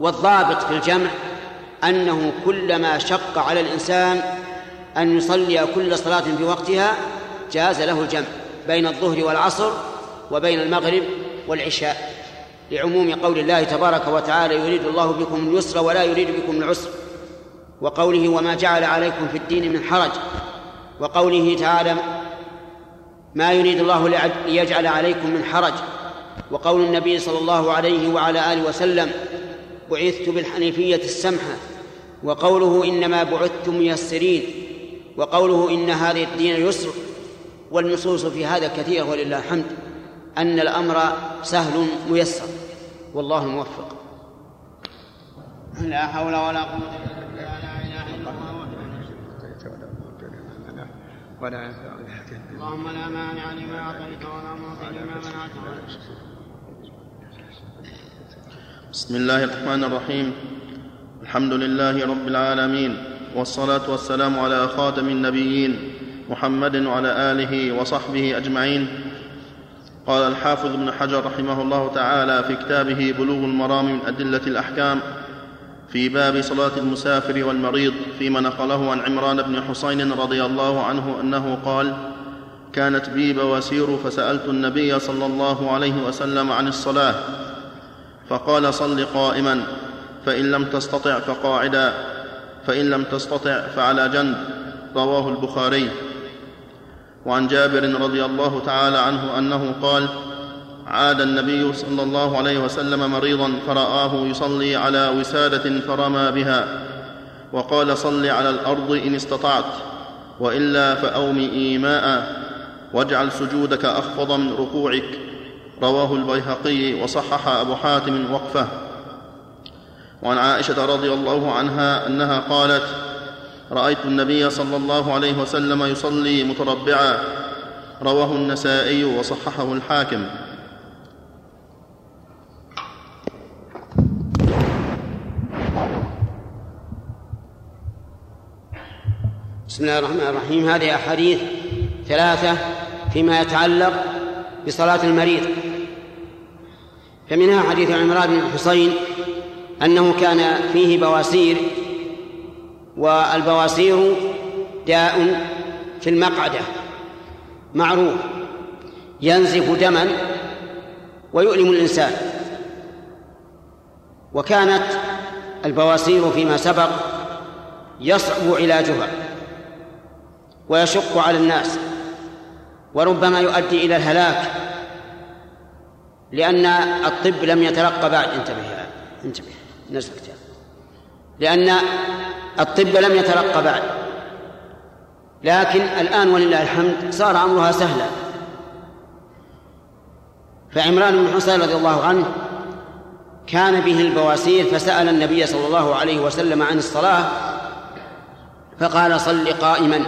والضابط في الجمع أنه كلما شق على الإنسان أن يصلي كل صلاة في وقتها جاز له الجمع بين الظهر والعصر وبين المغرب والعشاء لعموم قول الله تبارك وتعالى يريد الله بكم اليسر ولا يريد بكم العسر وقوله وما جعل عليكم في الدين من حرج وقوله تعالى ما يريد الله ليجعل عليكم من حرج. وقول النبي صلى الله عليه وعلى آله وسلم بعثت بالحنيفية السمحه وقوله إنما بعثتم ميسرين. وقوله إن هذا الدين يسر. والنصوص في هذا كثيرة ولله الحمد أن الأمر سهل ميسر. والله الموفق. لا حول ولا قوة إلا بالله لا إله إلا الله ولا اللهم لا مانع لما أعطيت ولا معطي لما منعت.
بسم الله الرحمن الرحيم. الحمد لله رب العالمين والصلاة والسلام على خاتم النبيين محمد وعلى آله وصحبه أجمعين. قال الحافظ ابن حجر رحمه الله تعالى في كتابه بلوغ المرام من أدلة الأحكام في باب صلاة المسافر والمريض فيما نقله عن عمران بن حسين رضي الله عنه أنه قال كانت بي بواسير فسألت النبي صلى الله عليه وسلم عن الصلاة فقال صل قائما فإن لم تستطع فقاعدا فإن لم تستطع فعلى جنب رواه البخاري. وعن جابر رضي الله تعالى عنه أنه قال عاد النبي صلى الله عليه وسلم مريضا فرآه يصلي على وسادة فرمى بها وقال صل على الأرض إن استطعت وإلا فأوم إيماء واجعل سجودك أخفض من ركوعك. رواه البيهقي وصحح أبو حاتم وقفه. وعن عائشة رضي الله عنها أنها قالت رأيت النبي صلى الله عليه وسلم يصلي متربعا. رواه النسائي وصححه الحاكم.
بسم الله الرحمن الرحيم. هذه أحاديث ثلاثة فيما يتعلق بصلاة المريض. فمنها حديث عمران بن الحصين أنه كان فيه بواسير والبواسير داء في المقعدة معروف ينزف دما ويؤلم الإنسان. وكانت البواسير فيما سبق يصعب علاجها ويشق على الناس. وربما يؤدي إلى الهلاك لأن الطب لم يترقى بعد. انتبه انتبه نزلت لأن الطب لم يترقى بعد. لكن الآن ولله الحمد صار أمرها سهلا. فعمران بن حصين رضي الله عنه كان به البواسير فسأل النبي صلى الله عليه وسلم عن الصلاة فقال صل قائما.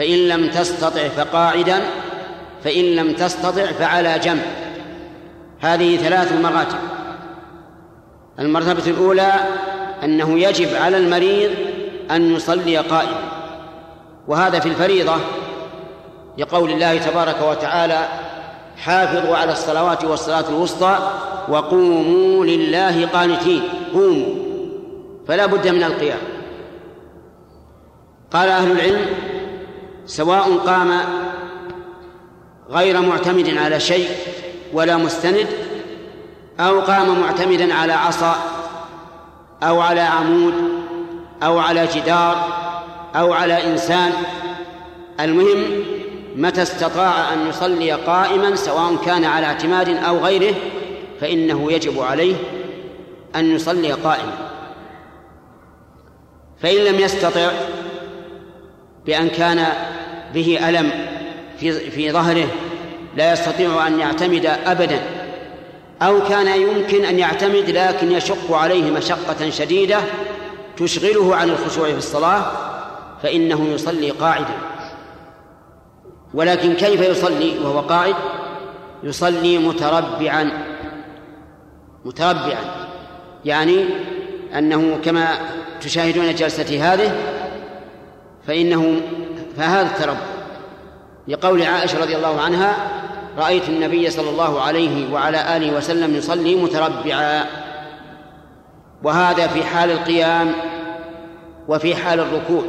فإن لم تستطع فقاعدا فإن لم تستطع فعلى جنب. هذه ثلاث مراتب. المرتبة الأولى أنه يجب على المريض أن يصلي قائما. وهذا في الفريضة لقول الله تبارك وتعالى حافظوا على الصلوات والصلاة الوسطى وقوموا لله قانتين. قوموا. فلا بد من القيام. قال أهل العلم سواء قام غير معتمد على شيء ولا مستند أو قام معتمدا على عصا أو على عمود أو على جدار أو على إنسان. المهم متى استطاع أن يصلي قائما سواء كان على اعتماد أو غيره فإنه يجب عليه أن يصلي قائما. فإن لم يستطع بأن كان به ألم في في ظهره لا يستطيع أن يعتمد أبدا أو كان يمكن أن يعتمد لكن يشق عليه مشقة شديدة تشغله عن الخشوع في الصلاة فإنه يصلي قاعدا. ولكن كيف يصلي وهو قاعد؟ يصلي متربعا. متربعا. يعني أنه كما تشاهدون جلستي هذه فإنه فهذا التربع لقول عائشة رضي الله عنها رأيت النبي صلى الله عليه وعلى آله وسلم يصلي متربعا. وهذا في حال القيام وفي حال الركوع.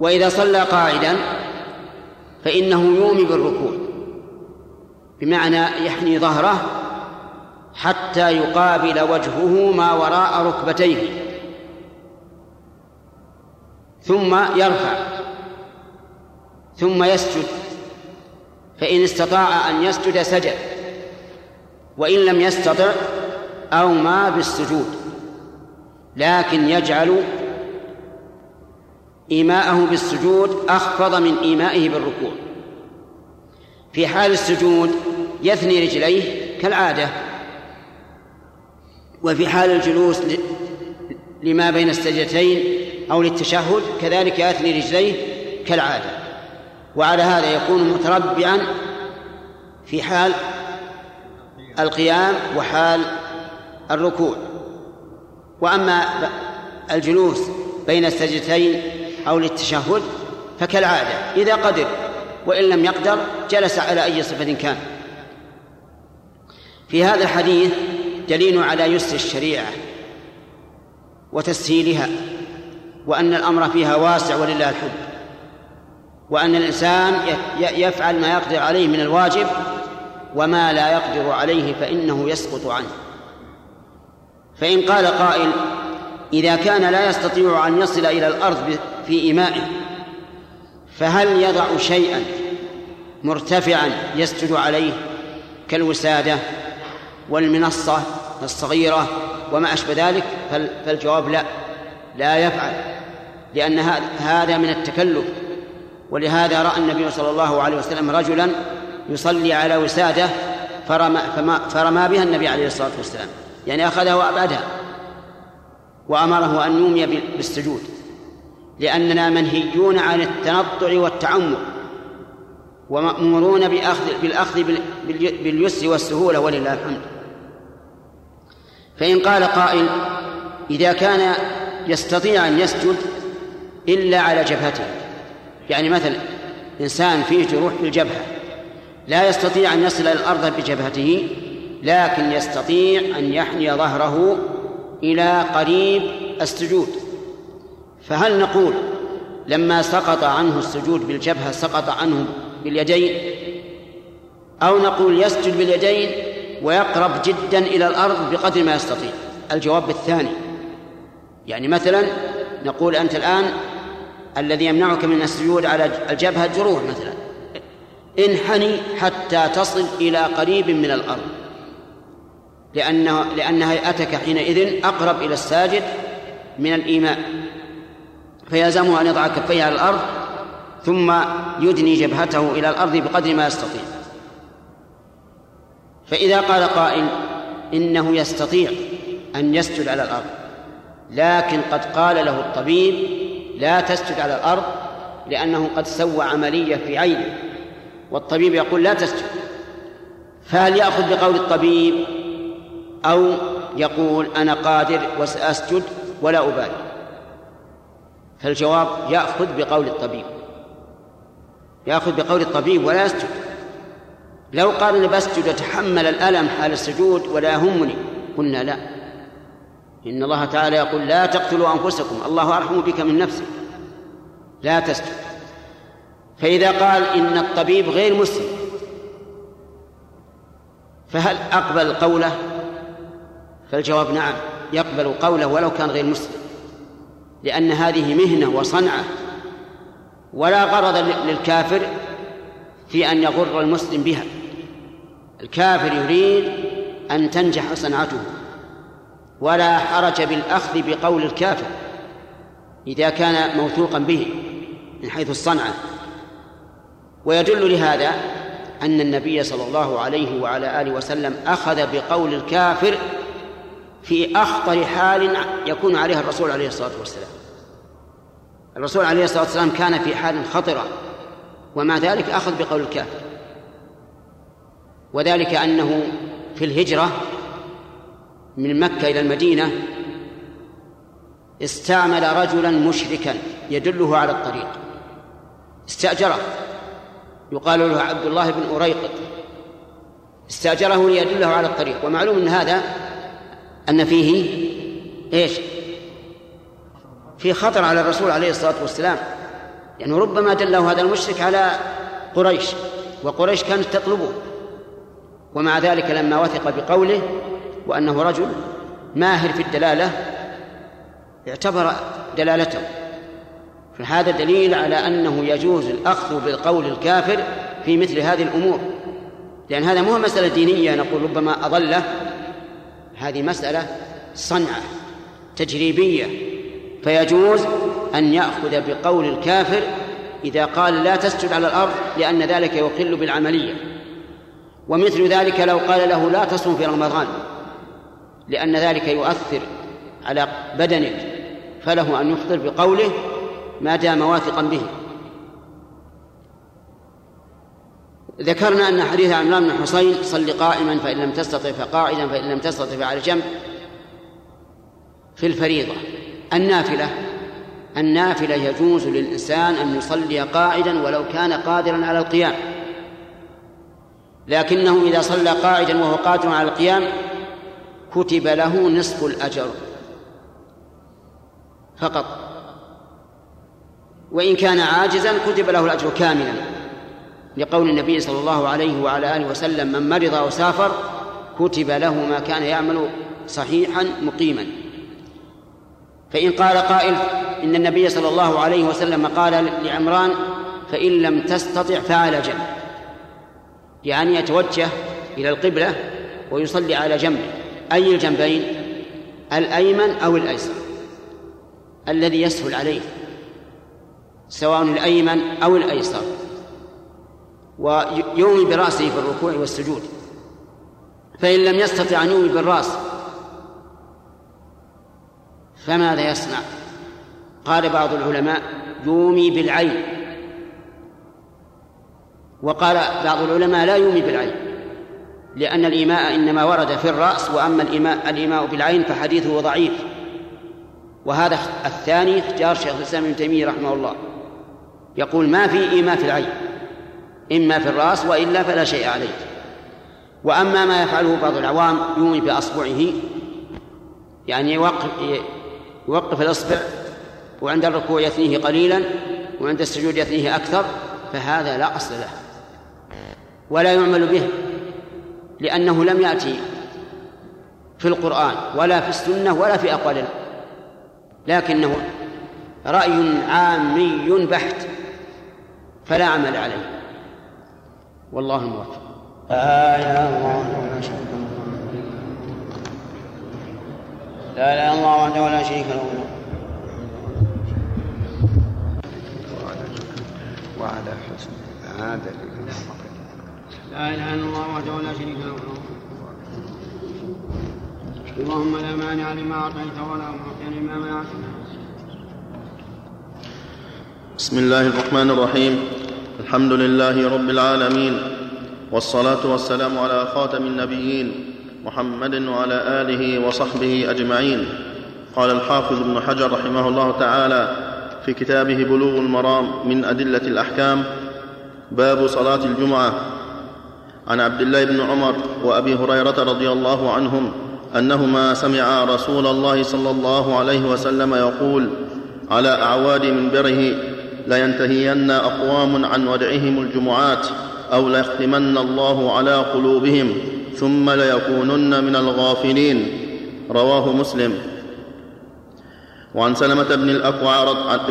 وإذا صلى قاعدا فإنه يومي بالركوع. بمعنى يحني ظهره حتى يقابل وجهه ما وراء ركبتيه. ثم يرفع ثم يسجد. فإن استطاع أن يسجد سجد وإن لم يستطع أو ما بالسجود. لكن يجعل إيماءه بالسجود أخفض من إيمائه بالركوع. في حال السجود يثني رجليه كالعادة. وفي حال الجلوس لما بين السجدتين أو للتشهد كذلك يثني رجليه كالعادة. وعلى هذا يكون متربعا في حال القيام وحال الركوع. وأما الجلوس بين السجدتين أو للتشهد فكالعادة. إذا قدر وإن لم يقدر جلس على أي صفة كان. في هذا الحديث دليل على يسر الشريعة وتسهيلها. وأن الأمر فيها واسع ولله الحمد. وأن الإنسان يفعل ما يقدر عليه من الواجب وما لا يقدر عليه فإنه يسقط عنه. فإن قال قائل إذا كان لا يستطيع أن يصل إلى الأرض في إيمائه فهل يضع شيئا مرتفعا يسجد عليه كالوسادة والمنصة الصغيرة وما أشبه ذلك؟ فالجواب لا. لا يفعل. لأن هذا من التكلف. ولهذا رأى النبي صلى الله عليه وسلم رجلا يصلي على وسادة فرمى, فرمى بها النبي عليه الصلاة والسلام. يعني أخذها وأبعدها وأمره أن يومي بالسجود. لأننا منهيون عن التنطع والتعمق. ومأمورون بأخذ بالأخذ باليسر والسهولة ولله الحمد. فإن قال قائل إذا كان يستطيع أن يسجد إلا على جبهته. يعني مثلا إنسان فيه جروح في الجبهة لا يستطيع أن يصل إلى الأرض بجبهته لكن يستطيع أن يحني ظهره إلى قريب السجود. فهل نقول لما سقط عنه السجود بالجبهة سقط عنه باليدين؟ أو نقول يسجد باليدين ويقرب جدا إلى الأرض بقدر ما يستطيع؟ الجواب بالثاني. يعني مثلا نقول أنت الآن الذي يمنعك من السجود على الجبهة جروح مثلا. انحني حتى تصل إلى قريب من الأرض. لأنه لأن هيئتك حينئذ أقرب إلى الساجد من الإيماء. فيلزمه أن يضع كفيه على الأرض ثم يدني جبهته إلى الأرض بقدر ما يستطيع. فإذا قال قائل إنه يستطيع أن يسجد على الأرض لكن قد قال له الطبيب لا تسجد على الأرض لأنه قد سوى عملية في عينه والطبيب يقول لا تسجد. فهل يأخذ بقول الطبيب أو يقول أنا قادر وسأسجد ولا أبالي؟ فالجواب يأخذ بقول الطبيب. يأخذ بقول الطبيب ولا يسجد. لو قال أنا بسجد أتحمل الألم حال السجود ولا يهمني قلنا لا. إن الله تعالى يقول لا تقتلوا أنفسكم الله أرحم بك من نفسك. لا تسجد فإذا قال إن الطبيب غير مسلم فهل أقبل قوله؟ فالجواب نعم يقبل قوله ولو كان غير مسلم. لأن هذه مهنة وصنعة. ولا غرض للكافر في أن يغر المسلم بها. الكافر يريد أن تنجح صنعته. ولا حرج بالأخذ بقول الكافر إذا كان موثوقا به من حيث الصنعة. ويدل لهذا أن النبي صلى الله عليه وعلى آله وسلم أخذ بقول الكافر في أخطر حال يكون عليها الرسول عليه الصلاة والسلام. الرسول عليه الصلاة والسلام كان في حال خطرة ومع ذلك أخذ بقول الكافر. وذلك أنه في الهجرة من مكة إلى المدينة استعمل رجلا مشركا يدله على الطريق. استأجره. يقال له عبد الله بن أريقط. استأجره ليدله على الطريق. ومعلوم أن هذا أن فيه إيش؟ في خطر على الرسول عليه الصلاة والسلام. يعني ربما دله هذا المشرك على قريش وقريش كانت تطلبه. ومع ذلك لما وثق بقوله وأنه رجل ماهر في الدلالة اعتبر دلالته. فهذا دليل على أنه يجوز الأخذ بالقول الكافر في مثل هذه الأمور. لأن هذا مو مسألة دينية نقول ربما أضله. هذه مسألة صنعة تجريبية. فيجوز أن يأخذ بقول الكافر إذا قال لا تسجد على الأرض لأن ذلك يخل بالعملية. ومثل ذلك لو قال له لا تصوم في رمضان. لأن ذلك يؤثر على بدنك فله أن يفطر بقوله ما دام واثقا به. ذكرنا أن حديث عمران بن حصين صل قائما فإن لم تستطع فقاعدا فإن لم تستطع فعلى جنب في الفريضة. النافلة النافلة يجوز للإنسان أن يصلي قاعدا ولو كان قادرا على القيام. لكنه إذا صلى قاعدا وهو قادر على القيام كتب له نصف الأجر. فقط. وإن كان عاجزا كتب له الأجر كاملا. لقول النبي صلى الله عليه وعلى آله وسلم من مرض أو سافر كتب له ما كان يعمل صحيحا مقيما. فإن قال قائل إن النبي صلى الله عليه وسلم قال لعمران فإن لم تستطع فعلى جنب. يعني يتوجه إلى القبلة ويصلي على جنبه. أي الجنبين؟ الأيمن أو الأيسر. الذي يسهل عليه. سواء الأيمن أو الأيسر. ويومي برأسه في الركوع والسجود. فإن لم يستطع أن يومي بالرأس فماذا يصنع؟ قال بعض العلماء يومي بالعين. وقال بعض العلماء لا يومي بالعين. لأن الإيماء إنما ورد في الرأس وأما الإيماء الإيماء بالعين فحديثه ضعيف. وهذا الثاني اختيار شيخ الإسلام ابن تيمية رحمه الله. يقول ما في إيماء في العين إما في الرأس وإلا فلا شيء عليه. وأما ما يفعله بعض العوام يومي بأصبعه يعني يوقف يوقف الإصبع وعند الركوع يثنيه قليلا وعند السجود يثنيه أكثر فهذا لا أصل له. ولا يعمل به. لأنه لم يأتي في القرآن ولا في السنة ولا في أقوال لكنه رأي عامي بحت فلا عمل عليه. والله الموفق لا إله إلا الله ولا شريك له لا إله إلا الله وحده لا شريك له.
وعلى حسن هذا
لا إله إلا الله وحده لا شريك له. اللهم لا مانع لما أعطيت ولا معطي لما منعت.
بسم الله الرحمن الرحيم. الحمد لله رب العالمين. والصلاة والسلام على خاتم النبيين محمد وعلى آله وصحبه أجمعين. قال الحافظ ابن حجر رحمه الله تعالى في كتابه بلوغ المرام من أدلة الأحكام باب صلاة الجمعة. عن عبد الله بن عمر وأبي هريرة رضي الله عنهم أنهما سمعا رسول الله صلى الله عليه وسلم يقول على أعواد منبره لينتهين أقوام عن ودعهم الجمعات أو ليختمن الله على قلوبهم ثم ليكونن من الغافلين. رواه مسلم. وعن سلمة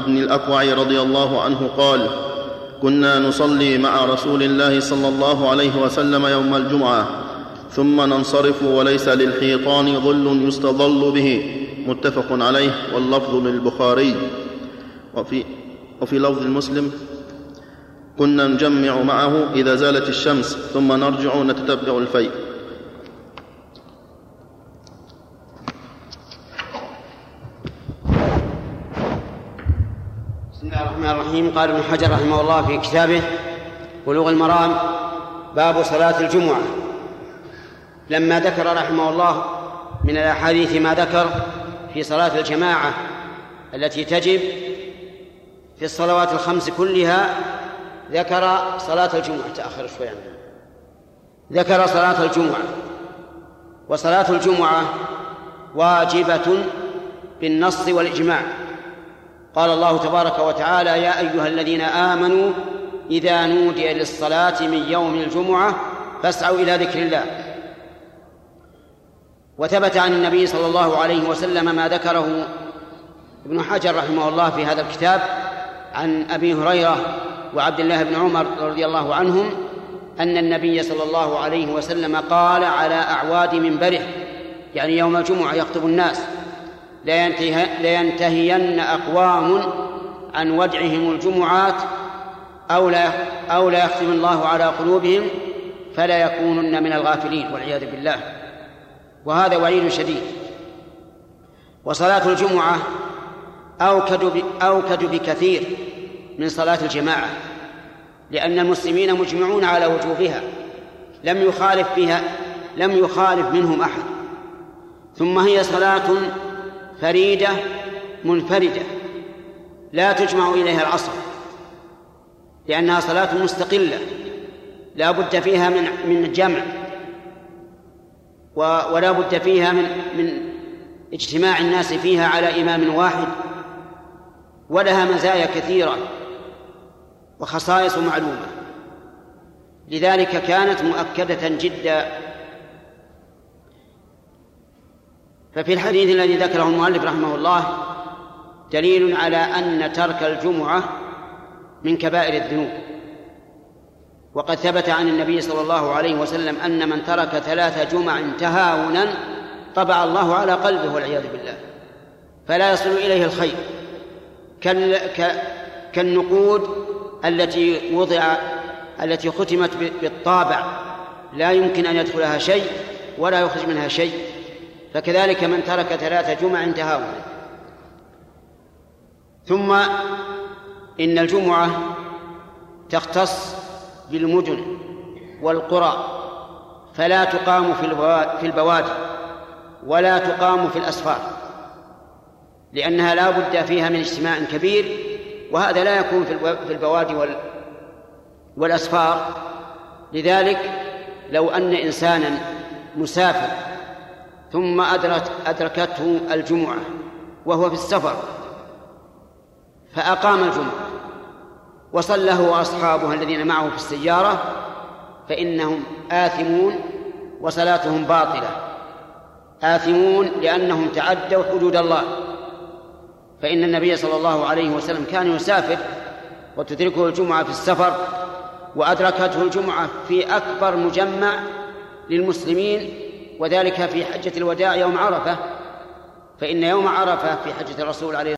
بن الأكوع رضي الله عنه قال كنا نصلي مع رسول الله صلى الله عليه وسلم يوم الجمعة ثم ننصرف وليس للحيطان ظل يستظل به. متفق عليه واللفظ للبخاري. وفي, وفي لفظ المسلم كنا نجمع معه إذا زالت الشمس ثم نرجع نتتبع الفيء.
بسم الله الرحمن الرحيم. قال ابن حجر رحمه الله في كتابه بلوغ المرام باب صلاة الجمعة. لما ذكر رحمه الله من الأحاديث ما ذكر في صلاة الجماعة التي تجب في الصلوات الخمس كلها ذكر صلاة الجمعة. تأخر شوي ذكر صلاة الجمعة. وصلاة الجمعة واجبة بالنص والإجماع. قال الله تبارك وتعالى يا أيها الذين آمنوا إذا نودي للصلاة من يوم الجمعة فاسعوا إلى ذكر الله. وثبت عن النبي صلى الله عليه وسلم ما ذكره ابن حجر رحمه الله في هذا الكتاب عن أبي هريرة وعبد الله بن عمر رضي الله عنهم أن النبي صلى الله عليه وسلم قال على أعواد منبره يعني يوم الجمعة يخطب الناس. لينتهين أقوام عن ودعهم الجمعات أو لا أو لا يختم الله على قلوبهم فلا يكونن من الغافلين والعياذ بالله. وهذا وعيد شديد. وصلاة الجمعة أوكد أوكد بكثير من صلاة الجماعة لأن المسلمين مجمعون على وجوبها لم يخالف بها لم يخالف منهم أحد. ثم هي صلاة فريدة منفردة. لا تجمع إليها العصر لأنها صلاة مستقلة لا بد فيها من من جمع ولا بد فيها من من اجتماع الناس فيها على إمام واحد ولها مزايا كثيرة وخصائص معلومة. لذلك كانت مؤكدة جدا ففي الحديث الذي ذكره المؤلف رحمه الله دليل على أن ترك الجمعة من كبائر الذنوب. وقد ثبت عن النبي صلى الله عليه وسلم أن من ترك ثلاث جمع تهاونا طبع الله على قلبه والعياذ بالله. فلا يصل إليه الخير. كالنقود التي وضع التي ختمت بالطابع. لا يمكن أن يدخلها شيء ولا يخرج منها شيء. فكذلك من ترك ثلاث جمع تهاونا ثم إن الجمعة تختص بالمدن والقرى فلا تقام في البوادي ولا تقام في الأسفار لأنها لا بد فيها من اجتماع كبير وهذا لا يكون في البوادي والأسفار. لذلك لو أن إنسانا مسافر ثم أدرت أدركته الجمعة وهو في السفر. فأقام الجمعة وصلى هو وأصحابه الذين معه في السيارة فإنهم آثمون وصلاتهم باطلة. آثمون لأنهم تعدوا حدود الله. فإن النبي صلى الله عليه وسلم كان يسافر وتدركه الجمعة في السفر وأدركته الجمعة في أكبر مجمع للمسلمين وذلك في حجة الوداع يوم عرفة فإن يوم عرفة في حجة الرسول عليه